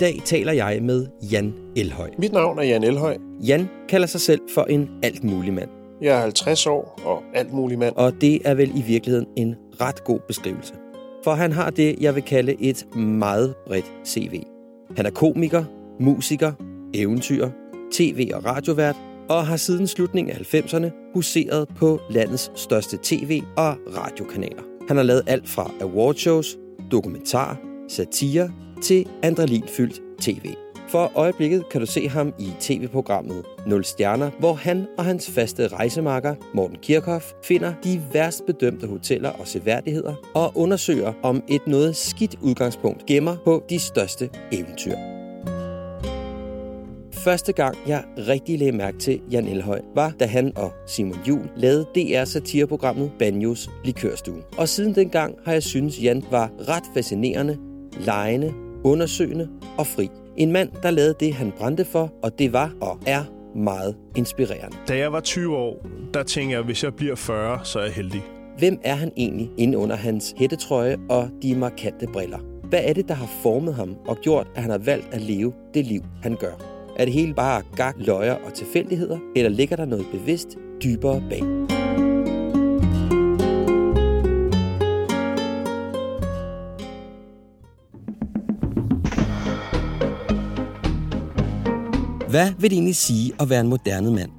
Dag taler jeg med Jan Elhøj. Mit navn er Jan Elhøj. Jan kalder sig selv for en alt mulig mand. Jeg er 50 år og alt mulig mand. Og det er vel i virkeligheden en ret god beskrivelse. For han har det, jeg vil kalde et meget bredt CV. Han er komiker, musiker, eventyr, tv- og radiovært, og har siden slutningen af 90'erne huseret på landets største tv- og radiokanaler. Han har lavet alt fra awardshows, dokumentar, satire til adrenalinfyldt tv. For øjeblikket kan du se ham i tv-programmet 0 Stjerner, hvor han og hans faste rejsemarker, Morten Kirchhoff, finder de værst bedømte hoteller og seværdigheder og undersøger, om et noget skidt udgangspunkt gemmer på de største eventyr. Første gang, jeg rigtig lagde mærke til Jan Elhøj, var da han og Simon Jul lavede DR-satireprogrammet Banjos Likørstue. Og siden dengang har jeg synes Jan var ret fascinerende, lejende, undersøgende og fri. En mand, der lavede det, han brændte for, og det var og er meget inspirerende. Da jeg var 20 år, der tænkte jeg, at hvis jeg bliver 40, så er jeg heldig. Hvem er han egentlig inde under hans hættetrøje og de markante briller? Hvad er det, der har formet ham og gjort, at han har valgt at leve det liv, han gør? Er det hele bare gak, løjer og tilfældigheder, eller ligger der noget bevidst dybere bag? Hvad vil det egentlig sige at være en moderne mand?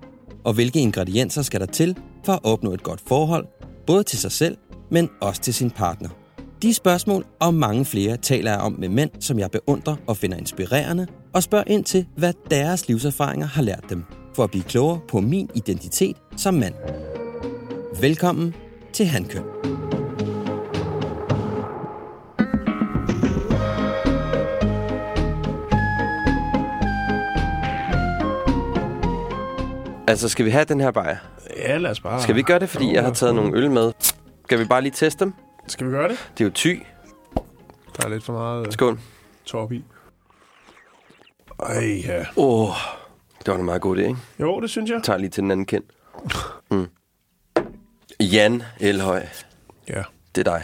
Og hvilke ingredienser skal der til for at opnå et godt forhold, både til sig selv, men også til sin partner? De spørgsmål og mange flere taler jeg om med mænd, som jeg beundrer og finder inspirerende, og spørger ind til, hvad deres livserfaringer har lært dem, for at blive klogere på min identitet som mand. Velkommen til Handkøn. Altså, skal vi have den her bajer? Ja, lad os bare... Skal vi gøre det, fordi jeg har taget nogle øl med? Skal vi bare lige teste dem? Skal vi gøre det? Det er jo ty. Der er lidt for meget uh, Skål. top i. Ej, ja. Åh, oh, det var en meget god idé, ikke? Jo, det synes jeg. Jeg tager lige til den anden kind. Mm. Jan Elhøj, Ja. det er dig.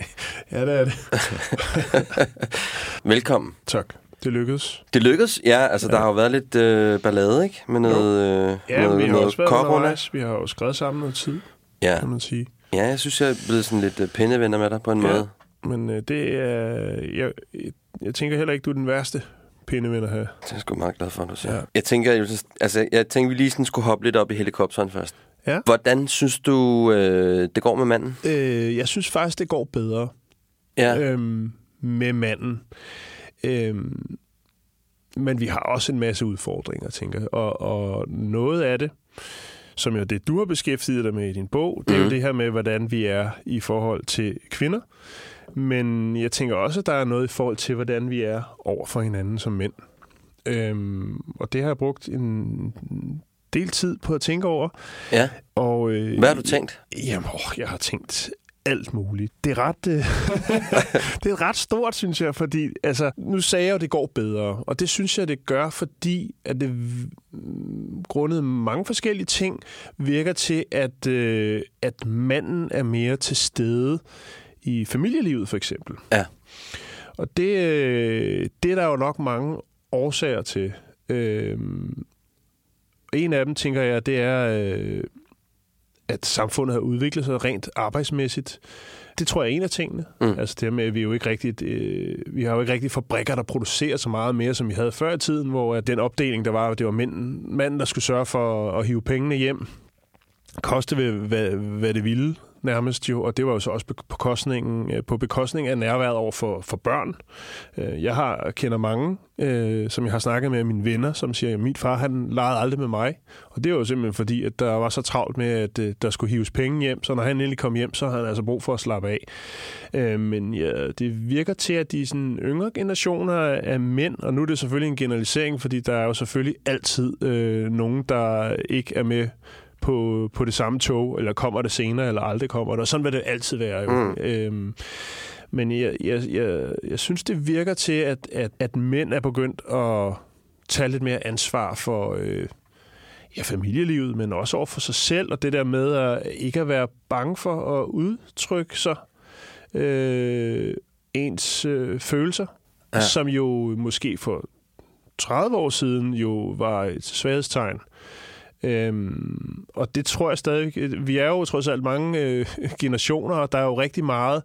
Ja, det er det. Velkommen. tak. Det lykkedes. Det lykkedes, ja. Altså, ja. der har jo været lidt øh, ballade, ikke? Med noget, øh, Ja, noget, vi har også været undervejs. Vi har jo skrevet sammen noget tid, Ja. kan man sige. ja, jeg synes, jeg er blevet sådan lidt øh, pindevenner med dig på en Ja. måde. Men øh, det er... Jeg, jeg tænker heller ikke, du er den værste pindevinder her. Det er jeg sgu meget glad for, at du siger. Ja. Jeg tænker, jeg, altså, jeg tænker, vi lige sådan skulle hoppe lidt op i helikopteren først. Ja. Hvordan synes du, øh, det går med manden? Øh, jeg synes faktisk, det går bedre. Ja. øhm, med manden. Øhm, men vi har også en masse udfordringer, tænker jeg. Og, og noget af det, som jo det, du har beskæftiget dig med i din bog, det er Mhm. jo det her med, hvordan vi er i forhold til kvinder. Men jeg tænker også, at der er noget i forhold til, hvordan vi er over for hinanden som mænd. Øhm, og det har jeg brugt en del tid på at tænke over. ja. Og, øh, Hvad har du tænkt? Jamen, åh, jeg har tænkt alt muligt. Det er ret, øh, det er ret stort, synes jeg, fordi altså, nu sagde jeg jo, at det går bedre, og det synes jeg, det gør, fordi at det mm, grundet mange forskellige ting virker til, at, øh, at manden er mere til stede i familielivet, for eksempel. Ja. Og det, øh, det er der jo nok mange årsager til. Øh, en af dem, tænker jeg, det er, øh, at samfundet har udviklet sig rent arbejdsmæssigt. Det tror jeg er en af tingene. Mm. Altså det med, at vi jo ikke rigtigt, øh, vi har jo ikke rigtig fabrikker, der producerer så meget mere, som vi havde før i tiden, hvor at den opdeling, der var, det var mænd, manden, der skulle sørge for at hive pengene hjem, koste hvad, hvad, hvad det ville nærmest jo, og det var jo så også på kostningen, øh, på bekostning af nærværet over for, for børn. Øh, jeg har kender mange, øh, som jeg har snakket med mine venner, som siger, at min far han legede aldrig med mig. Og det var jo simpelthen fordi, at der var så travlt med, at øh, der skulle hives penge hjem, så når han endelig kom hjem, så havde han altså brug for at slappe af. Men ja, det virker til, at de sådan yngre generationer af mænd, og nu er det selvfølgelig en generalisering, fordi der er jo selvfølgelig altid øh, nogen, der ikke er med på, på det samme tog, eller kommer det senere, eller aldrig kommer det. Og sådan vil det altid være jo. Mm. Øhm, men jeg, jeg, jeg, jeg synes, det virker til, at, at, at mænd er begyndt at tage lidt mere ansvar for øh, ja, familielivet, men også over for sig selv, og det der med at ikke at være bange for at udtrykke sig øh, ens øh, følelser, ja. som jo måske for 30 år siden jo var et svaghedstegn. Øhm, og det tror jeg stadig... Vi er jo trods alt mange øh, generationer, og der er jo rigtig meget...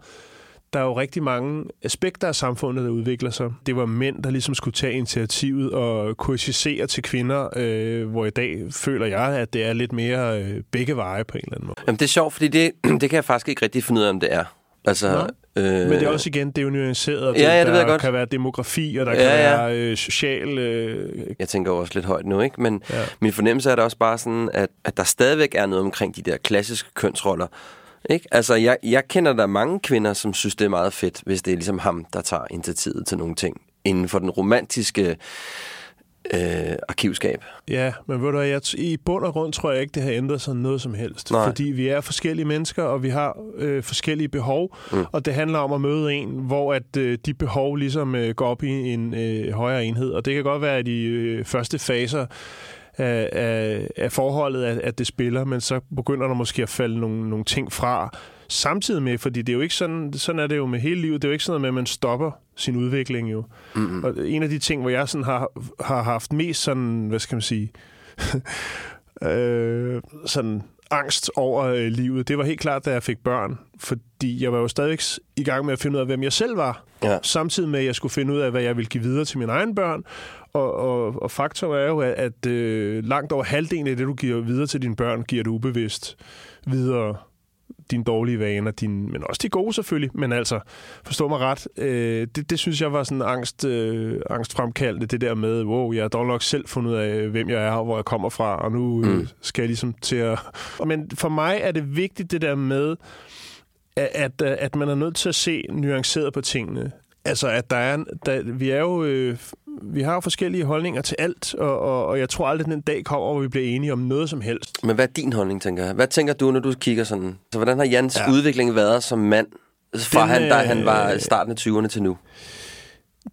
Der er jo rigtig mange aspekter af samfundet, der udvikler sig. Det var mænd, der ligesom skulle tage initiativet og kursisere til kvinder, øh, hvor i dag føler jeg, at det er lidt mere øh, begge veje på en eller anden måde. Jamen, det er sjovt, fordi det, det kan jeg faktisk ikke rigtig finde ud af, om det er. Altså, Øh, Men det er også igen, det er jo nuanceret. Ja, ja, det der ved jeg godt. kan være demografi, og der ja, kan ja. være øh, social... Øh... Jeg tænker også lidt højt nu, ikke? Men ja. min fornemmelse er da også bare sådan, at, at der stadigvæk er noget omkring de der klassiske kønsroller. Ikke? Altså, jeg, jeg kender der mange kvinder, som synes, det er meget fedt, hvis det er ligesom ham, der tager initiativet til nogle ting. Inden for den romantiske øh, arkivskab. Ja, men ved du hvad, jeg, i bund og grund tror jeg ikke, det har ændret sig noget som helst. Nej. Fordi vi er forskellige mennesker, og vi har øh, forskellige behov, mm. og det handler om at møde en, hvor at øh, de behov ligesom øh, går op i en øh, højere enhed. Og det kan godt være, at de øh, første faser af, af, af forholdet, at, at det spiller, men så begynder der måske at falde nogle, nogle ting fra, samtidig med, fordi det er jo ikke sådan, sådan er det jo med hele livet, det er jo ikke sådan noget med, at man stopper sin udvikling jo. Mm-hmm. Og en af de ting, hvor jeg sådan har, har haft mest sådan, hvad skal man sige, øh, sådan angst over øh, livet, det var helt klart, da jeg fik børn, fordi jeg var jo stadig i gang med at finde ud af, hvem jeg selv var, ja. samtidig med, at jeg skulle finde ud af, hvad jeg ville give videre til mine egne børn, og, og, og faktum er jo, at, at øh, langt over halvdelen af det, du giver videre til dine børn, giver du ubevidst videre dine dårlige vaner, din, men også de gode selvfølgelig, men altså, forstå mig ret, øh, det, det synes jeg var sådan angst, øh, angstfremkaldende, det der med, wow, jeg har dog nok selv fundet ud af, hvem jeg er, og hvor jeg kommer fra, og nu øh, mm. skal jeg ligesom til at... Men for mig er det vigtigt det der med, at, at, at man er nødt til at se nuanceret på tingene. Altså, at der er, der, vi er jo, øh, vi har jo forskellige holdninger til alt, og, og, og jeg tror aldrig, at den dag kommer, hvor vi bliver enige om noget som helst. Men hvad er din holdning, tænker jeg? Hvad tænker du, når du kigger sådan? Så hvordan har Jans ja. udvikling været som mand, fra den, han, da han var i starten af 20'erne til nu?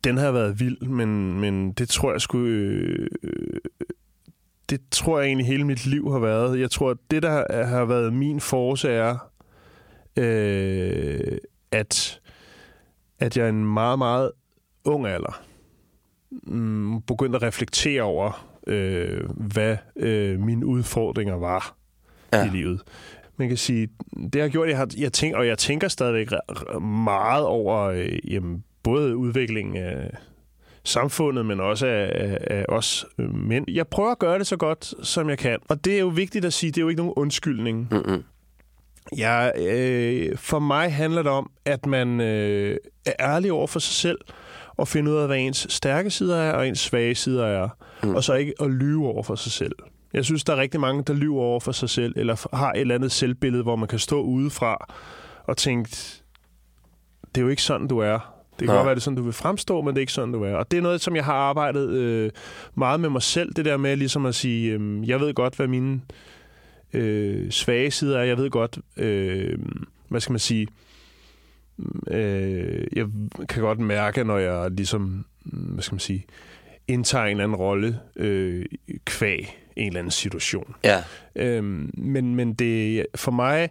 Den har været vild, men, men det tror jeg skulle... Øh, det tror jeg egentlig hele mit liv har været. Jeg tror, at det, der har været min force, er, øh, at at jeg er en meget, meget ung alder mm, begyndte at reflektere over, øh, hvad øh, mine udfordringer var ja. i livet. Man kan sige, det har gjort, jeg har, jeg tænker, og jeg tænker stadigvæk meget over øh, jamen, både udviklingen af samfundet, men også af, af, af os mænd. Jeg prøver at gøre det så godt, som jeg kan. Og det er jo vigtigt at sige, det er jo ikke nogen undskyldning. Mm-hmm. Ja, øh, for mig handler det om, at man øh, er ærlig over for sig selv, og finde ud af, hvad ens stærke sider er, og ens svage sider er. Mm. Og så ikke at lyve over for sig selv. Jeg synes, der er rigtig mange, der lyver over for sig selv, eller har et eller andet selvbillede, hvor man kan stå udefra og tænke, det er jo ikke sådan, du er. Det kan godt være, det er sådan, du vil fremstå, men det er ikke sådan, du er. Og det er noget, som jeg har arbejdet øh, meget med mig selv. Det der med ligesom at sige, øh, jeg ved godt, hvad mine øh, svage sider er. Jeg ved godt, øh, hvad skal man sige, øh, jeg kan godt mærke, når jeg ligesom, hvad skal man sige, indtager en eller anden rolle øh, kvæg en eller anden situation. Ja. Øhm, men, men det, for mig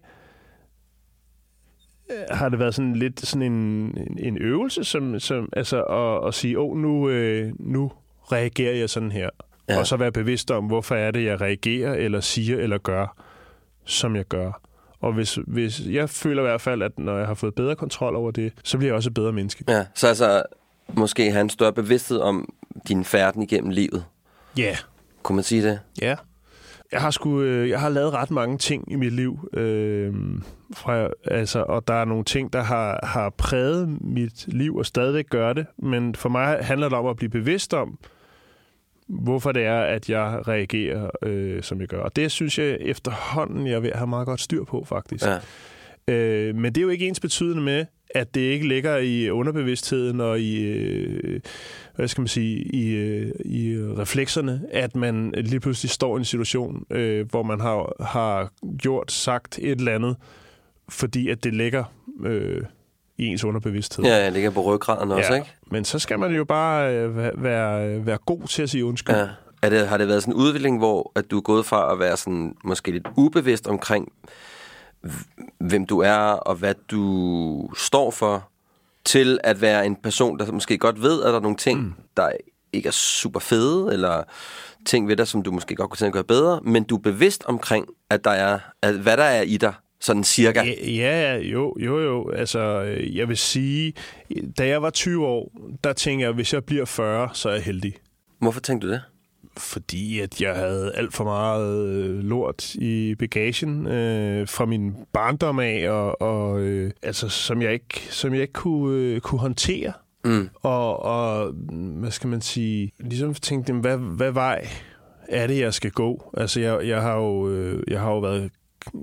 øh, har det været sådan lidt sådan en, en øvelse, som, som altså at, at sige, åh, oh, nu, øh, nu reagerer jeg sådan her. Ja. Og så være bevidst om, hvorfor er det, jeg reagerer, eller siger, eller gør, som jeg gør. Og hvis, hvis jeg føler i hvert fald, at når jeg har fået bedre kontrol over det, så bliver jeg også et bedre menneske. Ja, så altså måske have en større bevidsthed om din færden igennem livet. Ja. Yeah. Kunne man sige det? Ja. Jeg har, sgu, øh, jeg har lavet ret mange ting i mit liv, øh, fra, altså, og der er nogle ting, der har, har præget mit liv og stadigvæk gør det, men for mig handler det om at blive bevidst om, hvorfor det er, at jeg reagerer, øh, som jeg gør. Og det synes jeg efterhånden, jeg vil have meget godt styr på, faktisk. Ja. Øh, men det er jo ikke ens betydende med, at det ikke ligger i underbevidstheden og i, øh, hvad skal man sige, i, øh, i reflekserne, at man lige pludselig står i en situation, øh, hvor man har, har gjort, sagt et eller andet, fordi at det ligger øh, i ens underbevidsthed. Ja, det ligger på ryggraden også, ja. ikke? Men så skal man jo bare øh, være, være god til at sige undskyld. Ja. Er det, har det været sådan en udvikling, hvor at du er gået fra at være sådan, måske lidt ubevidst omkring, hvem du er og hvad du står for, til at være en person, der måske godt ved, at der er nogle ting, mm. der ikke er super fede, eller ting ved dig, som du måske godt kunne tænke at gøre bedre, men du er bevidst omkring, at der er, at hvad der er i dig, sådan cirka. Ja, ja, jo, jo, jo. Altså, jeg vil sige, da jeg var 20 år, der tænkte jeg, at hvis jeg bliver 40, så er jeg heldig. Hvorfor tænkte du det? fordi at jeg havde alt for meget øh, lort i bagagen øh, fra min barndom af, og, og øh, altså, som jeg ikke, som jeg ikke kunne, øh, kunne håndtere. Mm. Og, og, hvad skal man sige, ligesom tænkte, hvad, hvad vej er det, jeg skal gå? Altså, jeg, jeg, har, jo, øh, jeg har jo været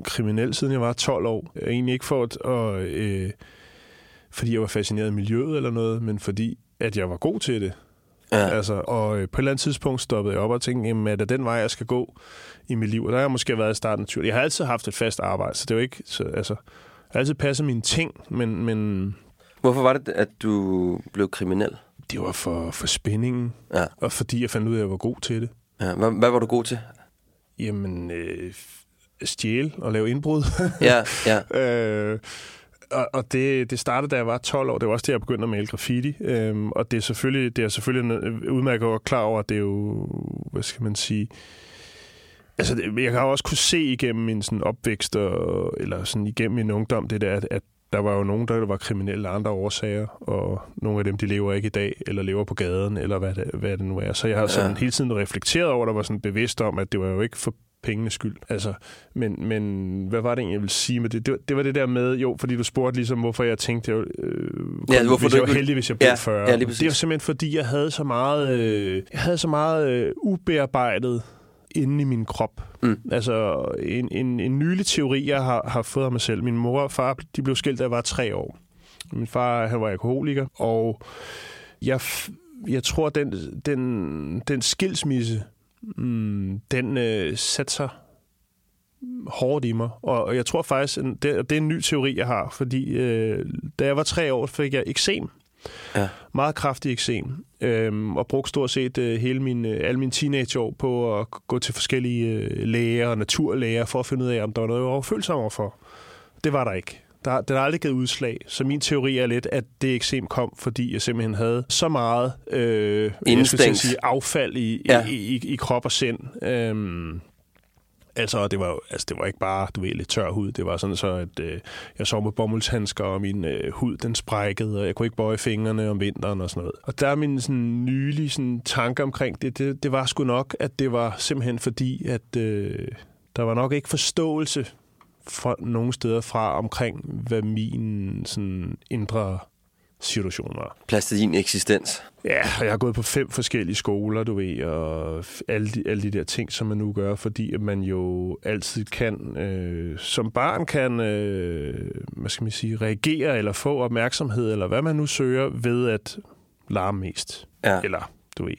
kriminel, siden jeg var 12 år. Egentlig ikke for at, og, øh, fordi jeg var fascineret af miljøet eller noget, men fordi at jeg var god til det. Ja. Altså, og øh, på et eller andet tidspunkt stoppede jeg op og tænkte, jamen, er det den vej, jeg skal gå i mit liv? Og der har jeg måske været i starten af Jeg har altid haft et fast arbejde, så det er jo ikke... Så, altså, jeg har altid passet mine ting, men, men... Hvorfor var det, at du blev kriminel? Det var for, for spændingen, ja. og fordi jeg fandt ud af, at jeg var god til det. Ja. Hvad, hvad var du god til? Jamen, øh, stjæle og lave indbrud. ja, ja. øh, og, og det, det startede, da jeg var 12 år. Det var også det, jeg begyndte at male graffiti. Øhm, og det er selvfølgelig, det er selvfølgelig udmærket og klar over, at det er jo, hvad skal man sige... Altså, jeg har også kunne se igennem min sådan, opvækst, og, eller sådan igennem min ungdom, det der, at, at der var jo nogen, der var kriminelle af andre årsager, og nogle af dem, de lever ikke i dag, eller lever på gaden, eller hvad det, hvad det nu er. Så jeg har sådan ja. hele tiden reflekteret over, der var sådan bevidst om, at det var jo ikke for pengenes skyld. Altså, men, men hvad var det egentlig, jeg ville sige med det? det? Det var det der med, jo, fordi du spurgte ligesom, hvorfor jeg tænkte, jeg, øh, ja, hvorfor hvis du jeg var heldig, hvis jeg blev ja, 40. Ja, det var simpelthen fordi, jeg havde så meget, øh, jeg havde så meget øh, ubearbejdet inde i min krop. Mm. Altså en, en, en nylig teori, jeg har, har fået af mig selv. Min mor og far, de blev skilt, da jeg var tre år. Min far, han var alkoholiker, og jeg, jeg tror, den, den, den skilsmisse, mm, den øh, satte sig hårdt i mig. Og, jeg tror faktisk, det, det er en ny teori, jeg har, fordi øh, da jeg var tre år, fik jeg eksem. Ja. Meget kraftig eksem. Øhm, og brugte stort set øh, hele min, øh, alle mine teenageår på at gå til forskellige øh, læger og naturlæger for at finde ud af, om der var noget, jeg var følsom overfor. Det var der ikke. Der, den har aldrig givet udslag. Så min teori er lidt, at det eksem kom, fordi jeg simpelthen havde så meget øh, jeg sige, affald i, ja. i, i, i krop og sind. Øhm, Altså, det var, altså, det var ikke bare, du ved, lidt tør hud. Det var sådan så, at øh, jeg sov med bomuldshandsker, og min øh, hud, den sprækkede, og jeg kunne ikke bøje fingrene om vinteren og sådan noget. Og der er min sådan, nylige sådan, tanke omkring det, det, det var sgu nok, at det var simpelthen fordi, at øh, der var nok ikke forståelse fra nogle steder fra omkring, hvad min sådan, indre situation var. Plads til din eksistens. Ja, og jeg har gået på fem forskellige skoler, du ved, og alle de, alle de der ting, som man nu gør, fordi at man jo altid kan, øh, som barn kan, øh, hvad skal man sige, reagere eller få opmærksomhed, eller hvad man nu søger, ved at larme mest. Ja. Eller, du ved,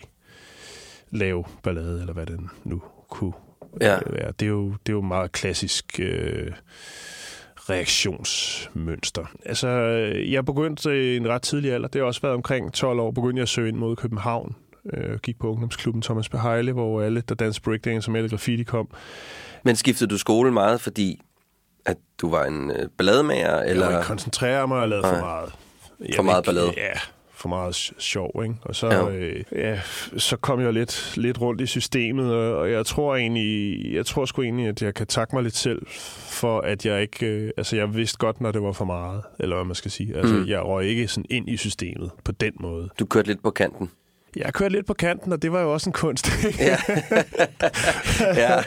lave ballade, eller hvad det nu kunne ja. være. Det er jo, det er jo meget klassisk... Øh, reaktionsmønster. Altså, jeg begyndte i en ret tidlig alder, det har også været omkring 12 år, begyndte jeg at søge ind mod København. Øh, gik på ungdomsklubben Thomas Behejle, hvor alle, der dansede breakdance som alle graffiti kom. Men skiftede du skole meget, fordi at du var en øh, ballademager? Eller? Jeg koncentrere mig og lavede for meget. Jeg for meget ballade? Ja, for meget sjov, ikke? Og så, ja. Øh, ja, så kom jeg lidt, lidt rundt i systemet, og, jeg tror egentlig, jeg tror sgu egentlig, at jeg kan takke mig lidt selv for, at jeg ikke, øh, altså jeg vidste godt, når det var for meget, eller hvad man skal sige. Altså, mm. jeg røg ikke sådan ind i systemet på den måde. Du kørte lidt på kanten? Jeg kørte lidt på kanten, og det var jo også en kunst. Ja.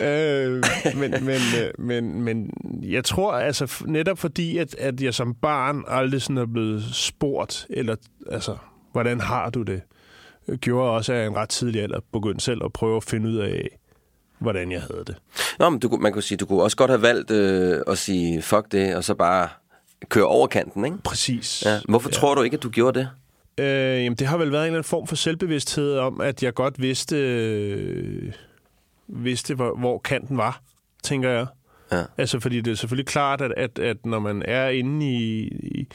ja. øh, men, men, øh, men, men jeg tror altså netop fordi, at, at jeg som barn aldrig sådan er blevet spurgt, eller altså, hvordan har du det, øh, gjorde også, at jeg en ret tidlig alder begyndte selv at prøve at finde ud af, hvordan jeg havde det. Nå, men du, man kunne sige, du kunne også godt have valgt øh, at sige, fuck det, og så bare køre over kanten, ikke? Præcis. Ja. Hvorfor ja. tror du ikke, at du gjorde det? Øh, jamen, det har vel været en eller anden form for selvbevidsthed om, at jeg godt vidste, øh, vidste hvor, hvor kanten var, tænker jeg. Ja. Altså, fordi det er selvfølgelig klart, at, at, at når man er inde i, i,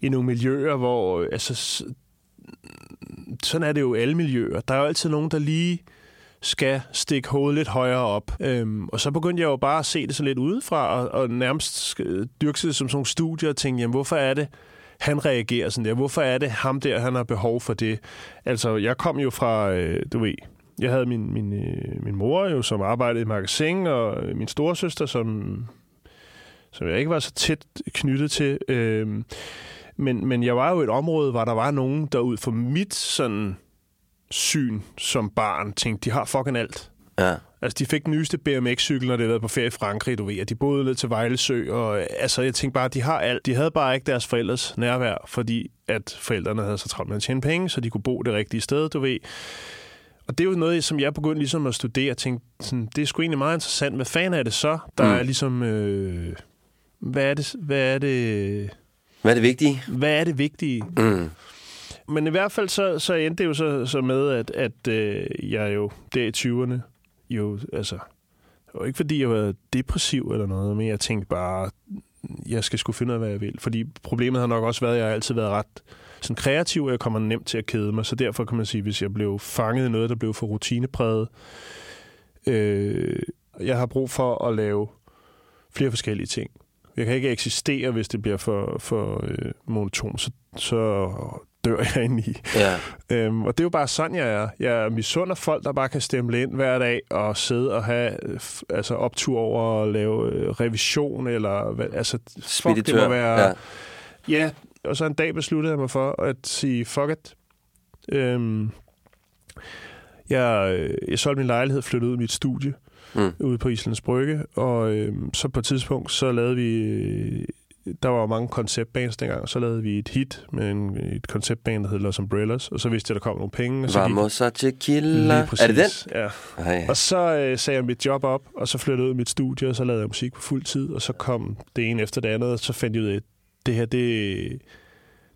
i nogle miljøer, hvor... Altså, sådan er det jo i alle miljøer. Der er jo altid nogen, der lige skal stikke hovedet lidt højere op. Øhm, og så begyndte jeg jo bare at se det så lidt udefra, og, og nærmest dyrke det som sådan nogle studier, og tænke, jamen, hvorfor er det, han reagerer sådan der? Hvorfor er det ham der, han har behov for det? Altså, jeg kom jo fra, øh, du ved, jeg havde min, min, øh, min mor jo, som arbejdede i magasin, og øh, min storesøster, som, som jeg ikke var så tæt knyttet til. Øh, men, men jeg var jo i et område, hvor der var nogen, der ud fra mit sådan syn som barn tænkte, de har fucking alt. Ja. Altså, de fik den nyeste BMX-cykel, når det havde været på ferie i Frankrig, du ved, og de boede ned til Vejlesø, og altså, jeg tænkte bare, de har alt. De havde bare ikke deres forældres nærvær, fordi at forældrene havde så travlt med at tjene penge, så de kunne bo det rigtige sted, du ved. Og det er jo noget, som jeg begyndte ligesom at studere, og tænkte, sådan, det er sgu egentlig meget interessant. Hvad fanden er det så, der mm. er ligesom... Øh, hvad er det... Hvad er det Hvad er det vigtige? hvad er det vigtige? Mm. Men i hvert fald så, så endte det jo så, så med, at, at øh, jeg jo der i 20'erne, jo, altså, det var ikke fordi, jeg var depressiv eller noget, men jeg tænkte bare, jeg skal sgu finde ud af, hvad jeg vil. Fordi problemet har nok også været, at jeg har altid været ret sådan kreativ, og jeg kommer nemt til at kede mig. Så derfor kan man sige, hvis jeg blev fanget i noget, der blev for rutinepræget, øh, jeg har brug for at lave flere forskellige ting. Jeg kan ikke eksistere, hvis det bliver for, for øh, monoton, så, så dør jeg ind i. Ja. Øhm, og det er jo bare sådan, jeg er. Jeg misunder folk, der bare kan stemple ind hver dag og sidde og have øh, altså optur over at lave øh, revision, eller hvad, altså, fuck, det Speditør. må være... Ja. Ja, og så en dag besluttede jeg mig for at sige, fuck it. Øhm, jeg, øh, jeg solgte min lejlighed, flyttede ud i mit studie Mm. ude på Islands Brygge, og øhm, så på et tidspunkt, så lavede vi, øh, der var jo mange konceptbands dengang, så lavede vi et hit med en, et konceptband, der hed Los Umbrellas, og så vidste jeg, der kom nogle penge. Og så gik- Vamos a tequila. Er det den? Ja. Ej. Og så øh, sagde jeg mit job op, og så flyttede jeg ud i mit studie, og så lavede jeg musik på fuld tid, og så kom det ene efter det andet, og så fandt jeg ud af, at det her, det,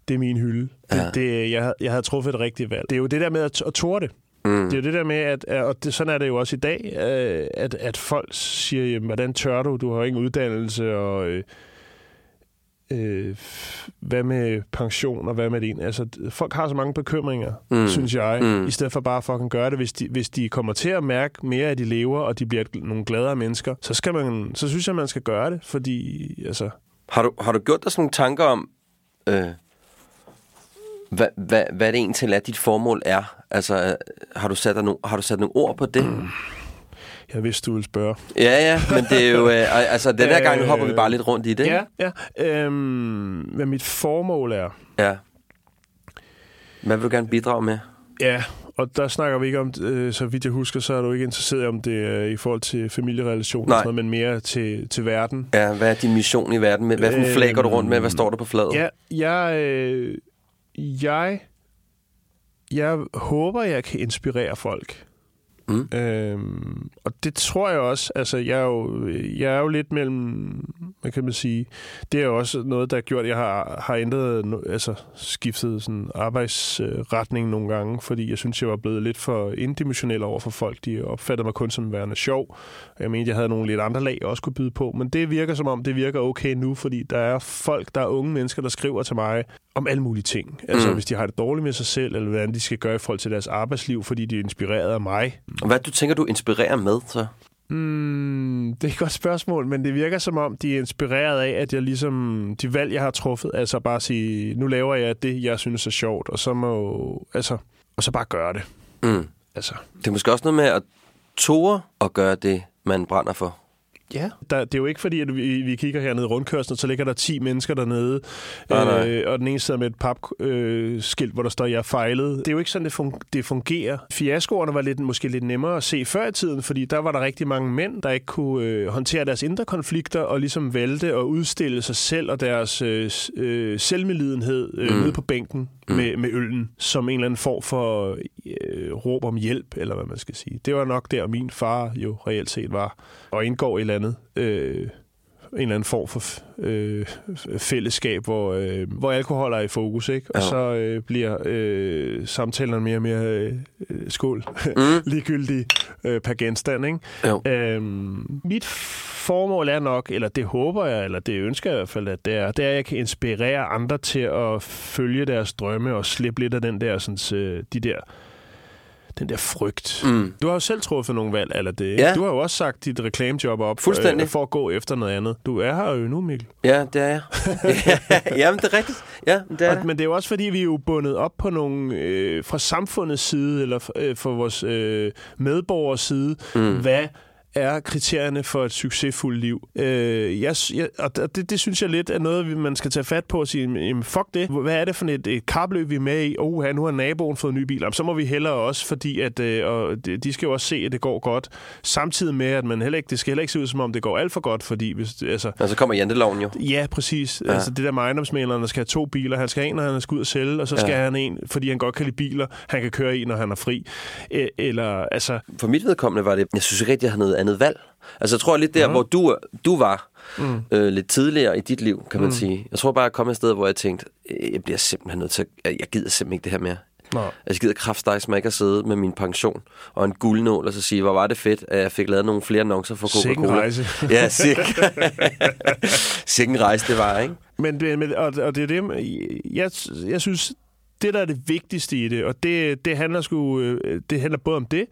det er min hylde. Det, Ja. det, jeg, jeg havde truffet et rigtigt valg. Det er jo det der med at, at tåre det. Mm. Det er jo det der med, at, og det, sådan er det jo også i dag, øh, at, at folk siger, jamen, hvordan tør du? Du har ingen uddannelse, og øh, øh, hvad med pension, og hvad med din? Altså, folk har så mange bekymringer, Mm. mm. synes jeg, Mm. mm. i stedet for bare at fucking gøre det. Hvis de, hvis de kommer til at mærke mere, at de lever, og de bliver nogle gladere mennesker, så, skal man, så synes jeg, man skal gøre det, fordi, altså... Har du, har du gjort dig sådan nogle tanker om, øh, hvad, hvad, hvad det egentlig er, dit formål er? Altså, øh, har du sat, dig no, har du sat nogle ord på det? Jeg vidste, du ville spørge. Ja, ja, men det er jo... Øh, altså, den her gang Øh, hopper vi bare lidt rundt i det. Ja, ja. Øhm, hvad mit formål er... ja. Hvad vil du gerne bidrage med? Ja, og der snakker vi ikke om, øh, så vidt jeg husker, så er du ikke interesseret om det er i forhold til familierelationer, Nej. og sådan noget, men mere til, til verden. Ja, hvad er din mission i verden? Med? Hvad for en flag går du rundt med? Hvad står der på fladet? Ja, jeg, øh, jeg, jeg håber, jeg kan inspirere folk. Mm. Øhm, og det tror jeg også. Altså, jeg er, jo, jeg er jo lidt mellem, hvad kan man sige, det er jo også noget, der har gjort, at jeg har, har ændret, altså skiftet sådan arbejdsretning nogle gange, fordi jeg synes, jeg var blevet lidt for indimensionel over for folk. De opfattede mig kun som værende sjov. Jeg mente, jeg havde nogle lidt andre lag, jeg også kunne byde på, men det virker som om, det virker okay nu, fordi der er folk, der er unge mennesker, der skriver til mig om alle mulige ting. Altså, mm. hvis de har det dårligt med sig selv, eller hvordan de skal gøre i forhold til deres arbejdsliv, fordi de er inspireret af mig. Og Hvad du tænker, du inspirerer med, så? Mm, det er et godt spørgsmål, men det virker som om, de er inspireret af, at jeg ligesom, de valg, jeg har truffet, altså bare sige, nu laver jeg det, jeg synes er sjovt, og så må, altså, og så bare gøre det. Mm. Altså, Det er måske også noget med at ture og gøre det, man brænder for. Ja. Der, det er jo ikke fordi, at vi, vi kigger hernede i rundkørslen, så ligger der 10 mennesker dernede, Nej, nej. øh, og den ene sidder med et papskilt, øh, skilt, hvor der står, jeg er fejlet. Det er jo ikke sådan, det, fun- det fungerer. Fiaskoerne var lidt, måske lidt nemmere at se før i tiden, fordi der var der rigtig mange mænd, der ikke kunne øh, håndtere deres indre konflikter og ligesom vælte og udstille sig selv og deres øh, øh, selvmedlidenhed øh, mm. nede på bænken mm. med, med øllen, som en eller anden form for øh, råb om hjælp, eller hvad man skal sige. Det var nok der, min far jo reelt set var, og indgår i eller andet... Øh, en eller anden form for øh, fællesskab, hvor, øh, hvor alkohol er i fokus, ikke? Og Ja. så øh, bliver øh, samtalerne mere og mere øh, skål, mm. ligegyldige øh, per genstand, ikke? Jo. Øhm, mit formål er nok, eller det håber jeg, eller det ønsker jeg i hvert fald, at det er, det er, at jeg kan inspirere andre til at følge deres drømme og slippe lidt af den der, sådan, øh, de der den der frygt. Mm. Du har jo selv truffet nogle valg, eller det. ikke? Ja. Du har jo også sagt dit reklamejob op Fuldstændig. øh, for at gå efter noget andet. Du er her jo nu, Mikkel. Ja, det er jeg. Jamen, det er rigtigt. Ja, det er Og, det. men det er jo også fordi, vi er jo bundet op på nogle øh, fra samfundets side, eller øh, fra vores øh, medborgers side, mm. hvad er kriterierne for et succesfuldt liv. Øh, jeg, jeg, og det, det synes jeg lidt er noget, man skal tage fat på og sige, jamen, fuck det. Hvad er det for et, et kapløb, vi er med i? Oh, nu har naboen fået en ny bil. Jamen, så må vi hellere også, fordi at, øh, og de skal jo også se, at det går godt. Samtidig med, at man heller ikke, det skal heller ikke se ud, som om det går alt for godt, fordi hvis, altså, Og så kommer janteloven jo. Ja, præcis. Ja. Altså det der med ejendomsmæleren, der skal have to biler. Han skal have en, når han skal ud og sælge, og så skal Ja. han en, fordi han godt kan lide biler. Han kan køre i, når han er fri. E- eller, altså... For mit vedkommende var det, jeg synes ikke rigtig, jeg havde noget andet valg. Altså, jeg tror lidt der, hvor du, du var mm. øh, lidt tidligere i dit liv, kan man mm. sige. Jeg tror bare, jeg kom et sted, hvor jeg tænkte, øh, jeg bliver simpelthen nødt til, at, jeg jeg gider simpelthen ikke det her mere. Nå. Altså, jeg gider kraftstejs mig ikke at sidde med min pension og en guldnål og så sige, hvor var det fedt, at jeg fik lavet nogle flere annoncer for Coca-Cola. rejse. ja, sikke. sikke en rejse, det var, ikke? Men, men og, og det er det, jeg, jeg synes, det der er det vigtigste i det, og det, det handler sgu, øh, det handler både om det,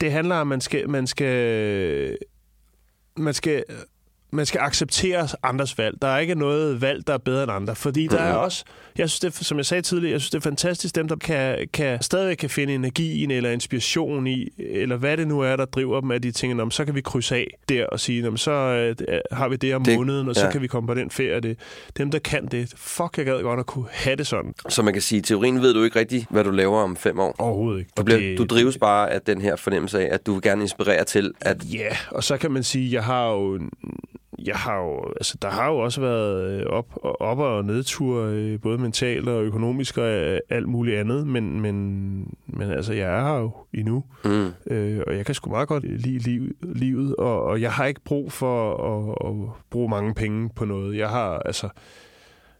det handler om, at man skal, man skal, man skal, man skal acceptere andres valg. Der er ikke noget valg, der er bedre end andre, fordi der er også, jeg synes det, som jeg sagde tidligere, jeg synes det er fantastisk, dem der kan, kan stadigvæk kan finde energien eller inspiration i, eller hvad det nu er, der driver dem, at de tænker, "Nå, men så kan vi krydse af der og sige, "Nå, men så øh, har vi det om Det- måneden, og så ja. kan vi komme på den ferie. Det. Dem, der kan det, fuck, jeg gad godt at kunne have det sådan. Så man kan sige, i teorien ved du ikke rigtigt, hvad du laver om fem år. Overhovedet ikke. Du, bliver, det- du drives bare af den her fornemmelse af, at du vil gerne inspirere til, at Ja, og så kan man sige, jeg har jo, jeg har jo, altså der har jo også været øh, op, op og nedtur, øh, både mentalt og økonomisk og øh, alt muligt andet, men, men, men altså, jeg er her jo endnu, mm, øh, og jeg kan sgu meget godt lide liv, livet, og, og jeg har ikke brug for at, at bruge mange penge på noget. Jeg har, altså,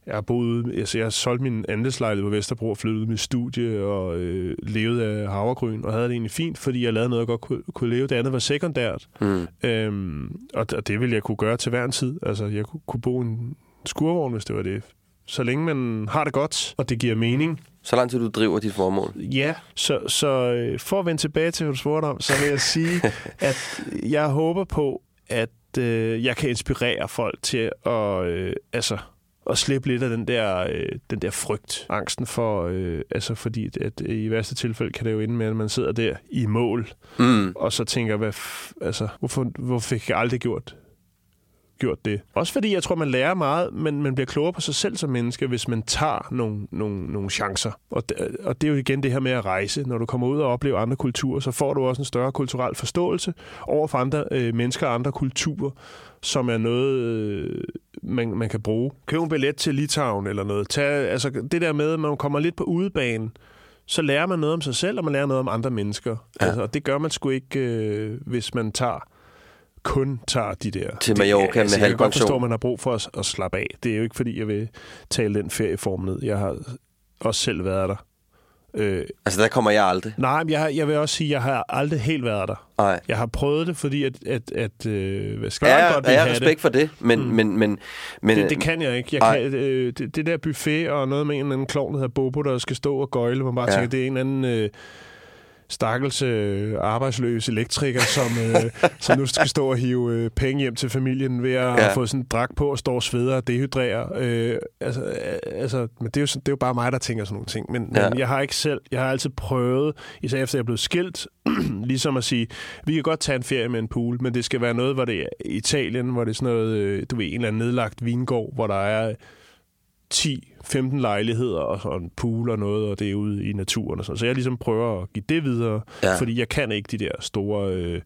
jeg har boet, altså jeg har solgt min andelslejlighed på Vesterbro og i mit studie og øh, levet af havregryn og havde det egentlig fint, fordi jeg lavede noget, jeg godt kunne, kunne leve. Det andet var sekundært. mm, Øhm, og, og det ville jeg kunne gøre til hver en tid. Altså, jeg kunne, kunne bo en skurvogn, hvis det var det. Så længe man har det godt, og det giver mening. så lang tid du driver dit formål. Ja, så, så øh, for at vende tilbage til, hvad du spurgte om, så vil jeg sige, at jeg håber på, at øh, jeg kan inspirere folk til at, øh, altså, at slippe lidt af den der, øh, den der frygt, angsten for, øh, altså fordi at i værste tilfælde kan det jo ende med, at man sidder der i mål, Mm. og så tænker, hvad altså, hvorfor, hvorfor fik jeg aldrig gjort, gjort det? Også fordi jeg tror, man lærer meget, men man bliver klogere på sig selv som menneske, hvis man tager nogle, nogle, nogle chancer. Og det, og det er jo igen det her med at rejse. Når du kommer ud og oplever andre kulturer, så får du også en større kulturel forståelse over for andre øh, mennesker og andre kulturer, som er noget, øh, man, man kan bruge. Køb en billet til Litauen eller noget. Tag, altså det der med, at man kommer lidt på udebane, så lærer man noget om sig selv, og man lærer noget om andre mennesker. Ja. Altså, og det gør man sgu ikke, øh, hvis man tager kun tager de der... Til Mallorca det, med altså, Jeg kan godt forstå, at man har brug for at, at slappe af. Det er jo ikke, fordi jeg vil tale den ferieform ned. Jeg har også selv været der. Øh, Altså, der kommer jeg aldrig. nej, men jeg, jeg vil også sige, at jeg har aldrig helt været der. Nej. Jeg har prøvet det, fordi at, at, at øh, hvad skal Ja, jeg jeg, godt jeg vil har have respekt det. for det, men... Mm. men, men, men Det, det kan jeg ikke. Jeg kan, øh, det, det der buffet og noget med en eller anden klovn, der hedder Bobo, der skal stå og gøjle, hvor man bare ja. tænker, det er en eller anden... Øh, stakkels øh, arbejdsløs elektriker, som, øh, som nu skal stå og hive øh, penge hjem til familien ved at ja. få sådan en dragt på og stå og sveder og dehydrerer. Øh, altså, øh, altså, men det er, jo, sådan, det er jo bare mig, der tænker sådan nogle ting. Men, ja. men jeg har ikke selv, jeg har altid prøvet, især efter jeg er blevet skilt, ligesom at sige, vi kan godt tage en ferie med en pool, men det skal være noget, hvor det er Italien, hvor det er sådan noget, øh, du ved, en eller anden nedlagt vingård, hvor der er 10-15 lejligheder og en pool og noget, og det er ude i naturen og sådan. Så jeg ligesom prøver at give det videre, ja. fordi jeg kan ikke de der store øh,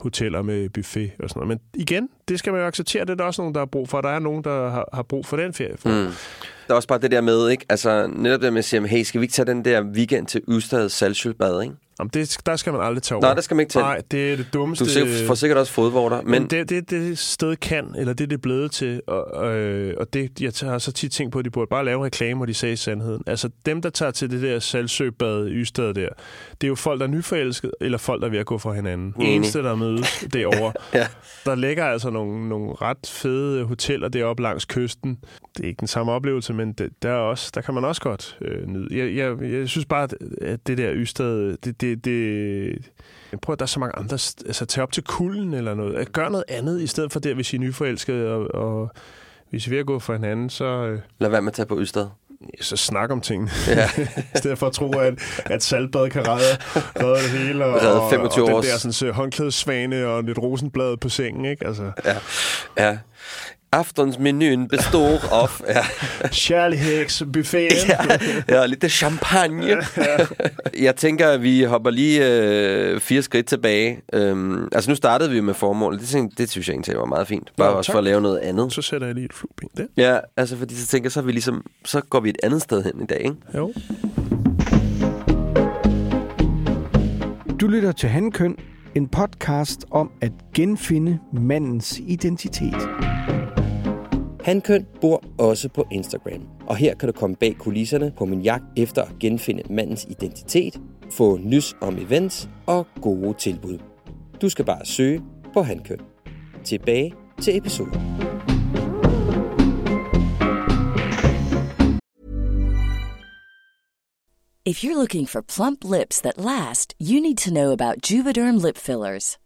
hoteller med buffet og sådan noget. Men igen, det skal man jo acceptere, det er der også nogen, der har brug for. Der er nogen, der har, har brug for den ferie. For. Mm. Der er også bare det der med, ikke? Altså, netop det med at sige, hey, skal vi ikke tage den der weekend til Ystad Salsjølbad, ikke? Jamen, det, der skal man aldrig tage over. Nej, der skal man ikke tage. Nej, det er det dummeste. Du får sikkert også fodvorter. Men, men det, det, det sted kan, eller det det er blevet til, og, øh, og det, jeg har så tit tænkt på, at de burde bare lave reklame, hvor de sagde sandheden. Altså, dem, der tager til det der salgsøbad i Ystad der, det er jo folk, der er nyforelsket, eller folk, der er ved at gå fra hinanden. Enig. Eneste, der mødes derovre. ja. Der ligger altså nogle, nogle ret fede hoteller deroppe langs kysten. Det er ikke den samme oplevelse, men det, der, er også, der kan man også godt øh, nyde. Jeg, jeg, jeg synes bare, at det der Ystad, det, det, det, jeg prøver, at der er så mange andre... Altså, tage op til kulden eller noget. Gør noget andet, i stedet for det, hvis I er nyforelskede, og, og hvis I vil gå for hinanden, så... Øh, Lad være med at tage på Ystad. Så snak om ting. Ja. I stedet for at tro, at, at saltbad kan redde, redde det hele. Og, redde 25 og, og den der sådan, håndklædesvane og lidt rosenblad på sengen, ikke? Altså. Ja. ja. Aftonsmenuen består af... Ja. Kærlighedsbuffeten. ja, ja, lidt champagne. Jeg tænker, at vi hopper lige øh, fire skridt tilbage. Øhm, altså nu startede vi med formålet. Det, det synes jeg egentlig var meget fint. Bare ja, også tak. for at lave noget andet. Så sætter jeg lige et flueben der. Ja, altså fordi så tænker så vi ligesom, så går vi et andet sted hen i dag, ikke? Jo. Du lytter til Handkøn, en podcast om at genfinde mandens identitet. Hankøn bor også på Instagram, og her kan du komme bag kulisserne på min jagt efter at genfinde mandens identitet, få nys om events og gode tilbud. Du skal bare søge på Hankøn. Tilbage til episoden. If you're looking for plump lips that last, you need to know about Juvederm lip fillers.